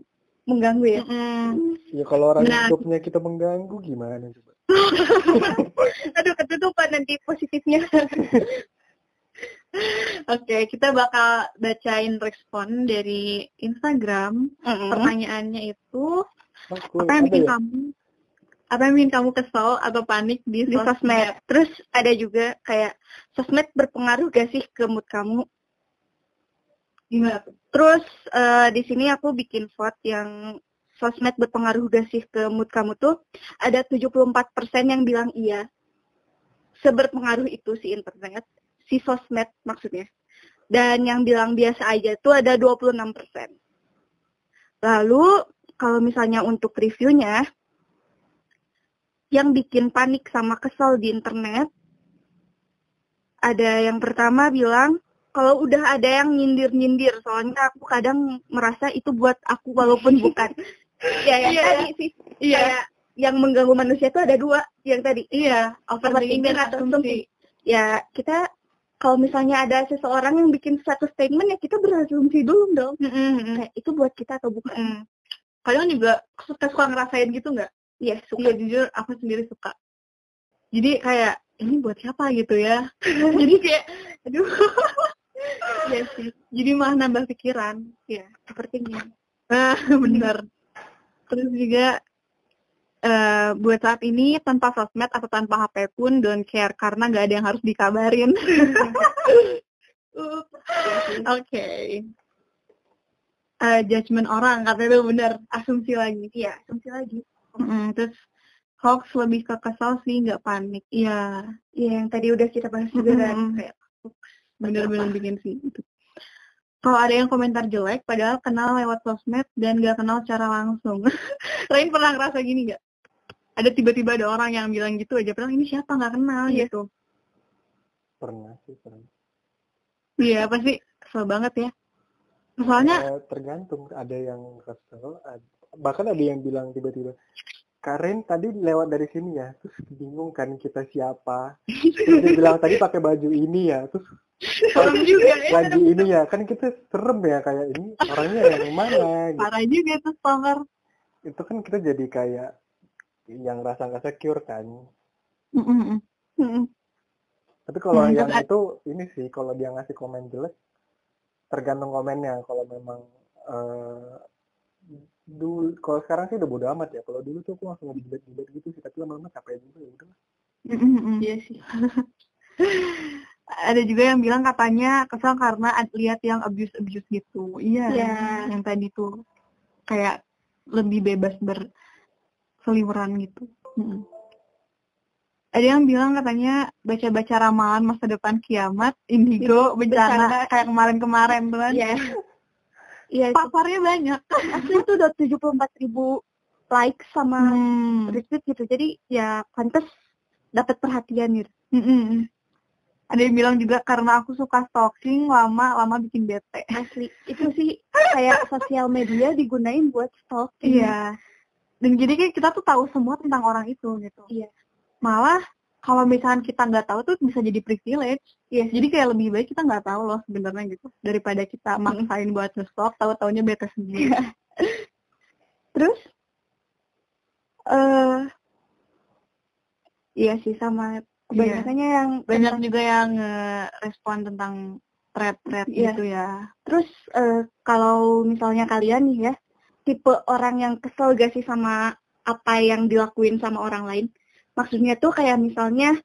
mengganggu ya. Mm. Ya kalau orang nah, hidupnya kita mengganggu gimana? Aduh ketutupan nanti positifnya. Oke, okay, kita bakal bacain respon dari Instagram. Mm-hmm. Pertanyaannya itu oh, apa yang bikin ya? kamu apa yang bikin kamu kesel atau panik di, di sosmed? sosmed? Terus ada juga kayak sosmed berpengaruh gak sih ke mood kamu? Gimana? Terus uh, di sini aku bikin vote yang sosmed berpengaruh gak sih ke mood kamu tuh ada 74% yang bilang iya. Seberpengaruh itu si internet, si sosmed maksudnya. Dan yang bilang biasa aja tuh ada 26%. Lalu kalau misalnya untuk reviewnya, yang bikin panik sama kesel di internet, ada yang pertama bilang, kalau udah ada yang nyindir-nyindir, soalnya aku kadang merasa itu buat aku walaupun bukan. Ya yang yeah, tadi sih iya. kayak yang mengganggu manusia itu ada dua yang tadi iya overthinking atau asumsi ya kita kalau misalnya ada seseorang yang bikin satu statement ya kita berasumsi dulu dong mm -hmm. kayak itu buat kita atau bukan mm. kalian juga suka suka ngerasain gitu nggak iya suka iya jujur aku sendiri suka jadi kayak ini buat siapa gitu ya jadi kayak aduh Iya sih. Jadi malah nambah pikiran. Ya, sepertinya. Ah, benar. Terus juga uh, buat saat ini tanpa sosmed atau tanpa HP pun don't care karena nggak ada yang harus dikabarin. Oke. Okay. Uh, judgement orang katanya itu benar asumsi lagi. Iya, asumsi lagi. Mm, terus hoax lebih ke kesal sih, nggak panik. Iya. Iya, yang tadi udah kita bahas juga kan. Kayak bener-bener bikin sih. Gitu. Kalau ada yang komentar jelek, padahal kenal lewat sosmed dan nggak kenal secara langsung. Lain pernah ngerasa gini nggak? Ada tiba-tiba ada orang yang bilang gitu aja, padahal ini siapa nggak kenal iya. gitu. Pernah sih, pernah. Iya, pasti kesel banget ya. Soalnya eh, tergantung ada yang kesel, bahkan ada yang bilang tiba-tiba Karen tadi lewat dari sini ya, terus bingung kan kita siapa. Terus dia bilang tadi pakai baju ini ya, terus serem juga ya. Lagi ini ya, kan kita serem ya kayak ini orangnya yang mana. Gitu. Parah juga tuh stalker. Itu kan kita jadi kayak yang rasa nggak secure kan. Mm -mm. Tapi kalau mm, yang itu ini sih, kalau dia ngasih komen jelek, tergantung komennya kalau memang uh, dulu kalau sekarang sih udah bodo amat ya. Kalau dulu tuh aku langsung ngejibat-jibat gitu sih. Tapi lama-lama capek juga ya udah iya sih. Ada juga yang bilang katanya kesal karena lihat yang abuse abuse gitu. Iya yeah. yang tadi tuh. Kayak lebih bebas berseliweran gitu. Hmm. ada yang bilang katanya baca-baca ramalan masa depan kiamat indigo bencana kayak kemarin-kemarin tuh kan yeah. Iya, paparnya banyak. Asli itu udah 74 ribu like sama hmm. retweet gitu. Jadi ya pantas dapat perhatian gitu. Mm -mm. Ada yang bilang juga karena aku suka stalking lama lama bikin bete. Asli itu sih kayak sosial media digunain buat stalking. Iya. Dan jadi kayak kita tuh tahu semua tentang orang itu gitu. Iya. Malah kalau misalkan kita nggak tahu tuh bisa jadi privilege. Yes. Jadi kayak lebih baik kita nggak tahu loh sebenarnya gitu daripada kita maksain buat nge-stalk tahu taunya bete sendiri. Terus eh uh, iya sih sama iya. yang banyak tentang, juga yang uh, respon tentang thread-thread iya. gitu ya. Terus uh, kalau misalnya kalian nih ya tipe orang yang kesel gak sih sama apa yang dilakuin sama orang lain? Maksudnya tuh kayak misalnya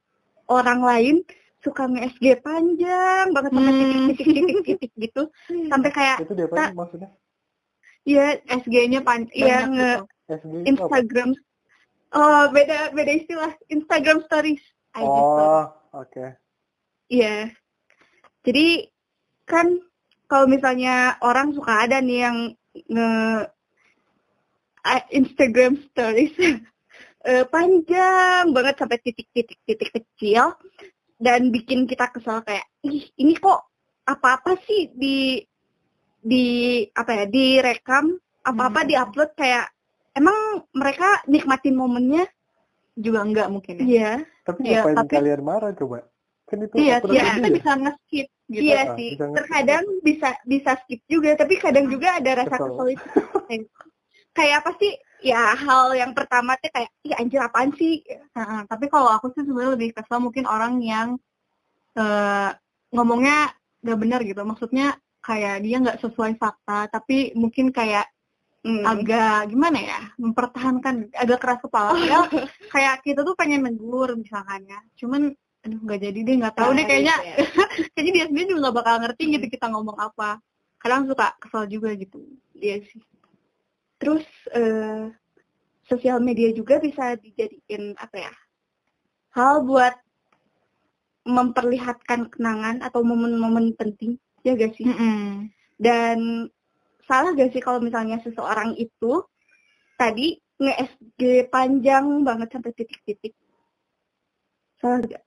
orang lain suka nge-SG panjang banget sampai titik-titik-titik-titik hmm. gitu. Sampai kayak itu dia apa maksudnya? Iya, SG-nya pan iya nge gitu. Instagram. Oh beda beda istilah. Instagram stories. Oh oke. Okay. iya. Jadi kan kalau misalnya orang suka ada nih yang nge Instagram stories uh, panjang banget sampai titik-titik-titik kecil dan bikin kita kesal kayak ih ini kok apa-apa sih di di apa ya direkam apa-apa hmm. diupload kayak emang mereka nikmatin momennya juga enggak mungkin ya. Iya. Tapi ya, ngapain tapi, kalian marah coba? Kan itu iya, iya, kita ya. bisa nge-skip gitu. Iya ah, sih. Terkadang bisa bisa skip juga, tapi kadang juga ada rasa kesel itu. kayak apa sih ya hal yang pertama tuh kayak iya anjir apaan sih? Uh, tapi kalau aku sih sebenarnya lebih kesel mungkin orang yang uh, ngomongnya gak benar gitu. Maksudnya kayak dia nggak sesuai fakta tapi mungkin kayak hmm. agak gimana ya mempertahankan agak keras kepala. Ya kayak kita tuh pengen negur misalkan ya cuman aduh nggak jadi dia nggak tahu nah, deh kayaknya. gitu ya. kayaknya dia sendiri juga nggak bakal ngerti gitu kita ngomong apa. Kadang suka kesel juga gitu. Iya sih Terus uh, sosial media juga bisa dijadikan apa ya? Hal buat memperlihatkan kenangan atau momen-momen penting, ya gak sih? Mm -hmm. Dan salah gak sih kalau misalnya seseorang itu tadi nge-SG panjang banget sampai titik-titik? Salah gak?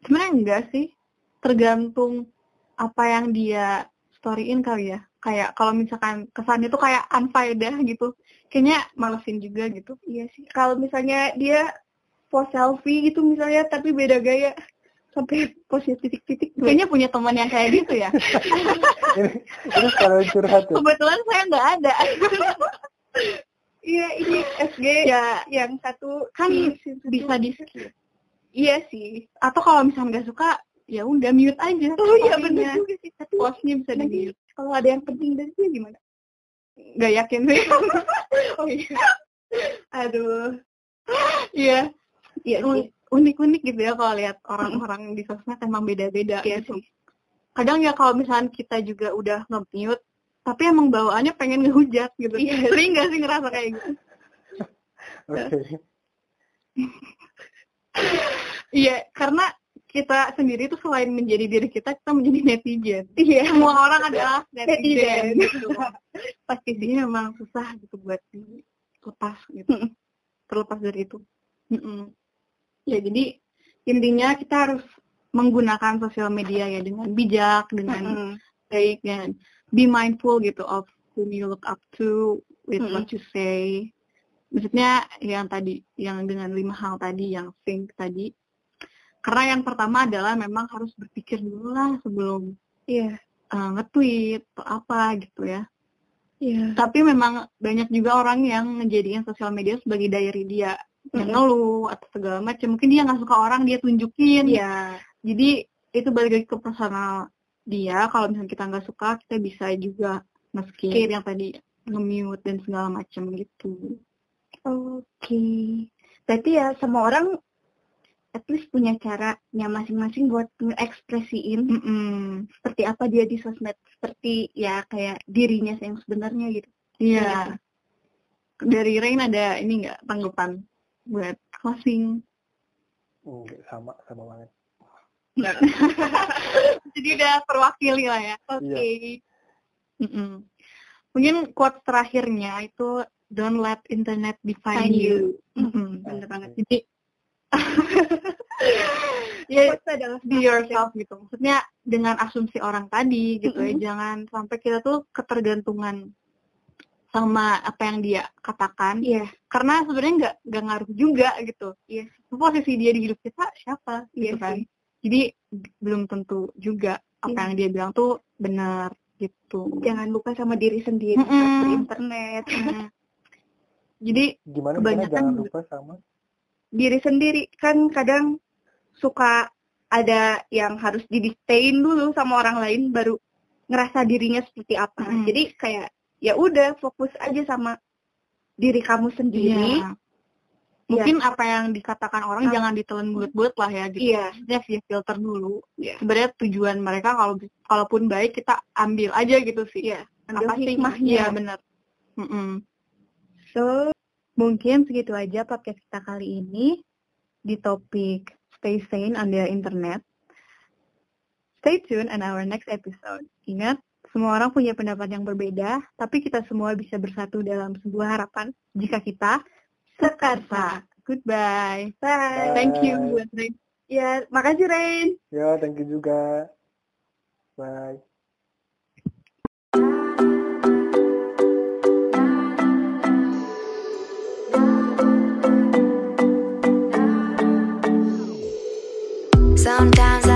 Sebenarnya enggak sih. Tergantung apa yang dia storyin kali ya kayak kalau misalkan kesannya tuh kayak unfaedah gitu kayaknya malesin juga gitu. Iya sih. Kalau misalnya dia post selfie gitu misalnya tapi beda gaya. Sampai posnya titik-titik. Kayaknya punya teman yang kayak gitu ya. Ini kalau curhat ya? kebetulan saya nggak ada. Iya ini SG ya. yang satu kan bisa di skip. Iya sih. Atau kalau misalnya nggak suka ya udah mute aja oh iya benar juga sih. Tapi postnya bisa di mute kalau ada yang penting dari dia gimana? Nggak yakin sih. Oh iya. Aduh. Iya. Iya unik-unik gitu ya kalau lihat orang-orang di sosmed emang beda-beda iya gitu. sih. Kadang ya kalau misalnya kita juga udah nge-mute tapi emang bawaannya pengen ngehujat gitu. Iya. sering gak sih ngerasa kayak gitu? Iya karena kita sendiri tuh selain menjadi diri kita kita menjadi netizen. Iya. Semua orang adalah netizen, gitu. Pasti sih memang susah gitu buat lepas gitu. Terlepas dari itu. Ya jadi intinya kita harus menggunakan sosial media ya dengan bijak dengan mm -hmm. baik dan be mindful gitu of whom you look up to with mm -hmm. what you say. Maksudnya yang tadi yang dengan lima hal tadi yang think tadi karena yang pertama adalah memang harus berpikir dulu lah sebelum yeah. Iya. uh, nge-tweet atau apa gitu ya Yeah. Tapi memang banyak juga orang yang ngejadiin sosial media sebagai diary dia yang ngeluh atau segala macam mungkin dia nggak suka orang dia tunjukin ya jadi itu balik lagi ke personal dia kalau misalnya kita nggak suka kita bisa juga nge yang tadi nge-mute dan segala macam gitu oke okay. berarti ya semua orang at least punya caranya masing-masing buat ngekspresiin mm -mm. seperti apa dia di sosmed seperti ya kayak dirinya yang sebenarnya gitu iya yeah. dari Rain ada ini nggak tanggapan buat closing? Oh, sama, sama banget. Jadi udah terwakili lah ya. Oke. Okay. Iya. Mm -mm. Mungkin quote terakhirnya itu don't let internet define you. Mm -hmm. Bener banget. Jadi ya adalah be yourself gitu. Maksudnya dengan asumsi orang tadi gitu mm -hmm. ya. Jangan sampai kita tuh ketergantungan sama apa yang dia katakan yeah. karena sebenarnya nggak nggak ngaruh juga gitu yeah. posisi dia di hidup kita siapa gitu yeah, kan sih. jadi belum tentu juga apa yeah. yang dia bilang tuh benar gitu jangan lupa sama diri sendiri mm -hmm. di internet jadi gimana kebanyakan jangan lupa sama diri sendiri kan kadang suka ada yang harus didistain dulu sama orang lain baru ngerasa dirinya seperti apa. Mm. Jadi kayak ya udah fokus aja sama diri kamu sendiri. Yeah. Mungkin yeah. apa yang dikatakan orang nah. jangan ditelan bulat-bulat lah ya gitu. Iya. Yeah. via filter dulu. Yeah. Sebenarnya tujuan mereka kalau kalaupun baik kita ambil aja gitu sih. Iya. Yeah. Apa hikmahnya? Iya benar. Mm -mm. So mungkin segitu aja podcast kita kali ini di topik stay sane on the internet. Stay tuned on our next episode. Ingat, semua orang punya pendapat yang berbeda, tapi kita semua bisa bersatu dalam sebuah harapan jika kita sekarsa. Goodbye. Bye. Thank you buat Rain. Ya, makasih Rain. Ya, thank you juga. Bye. Sometimes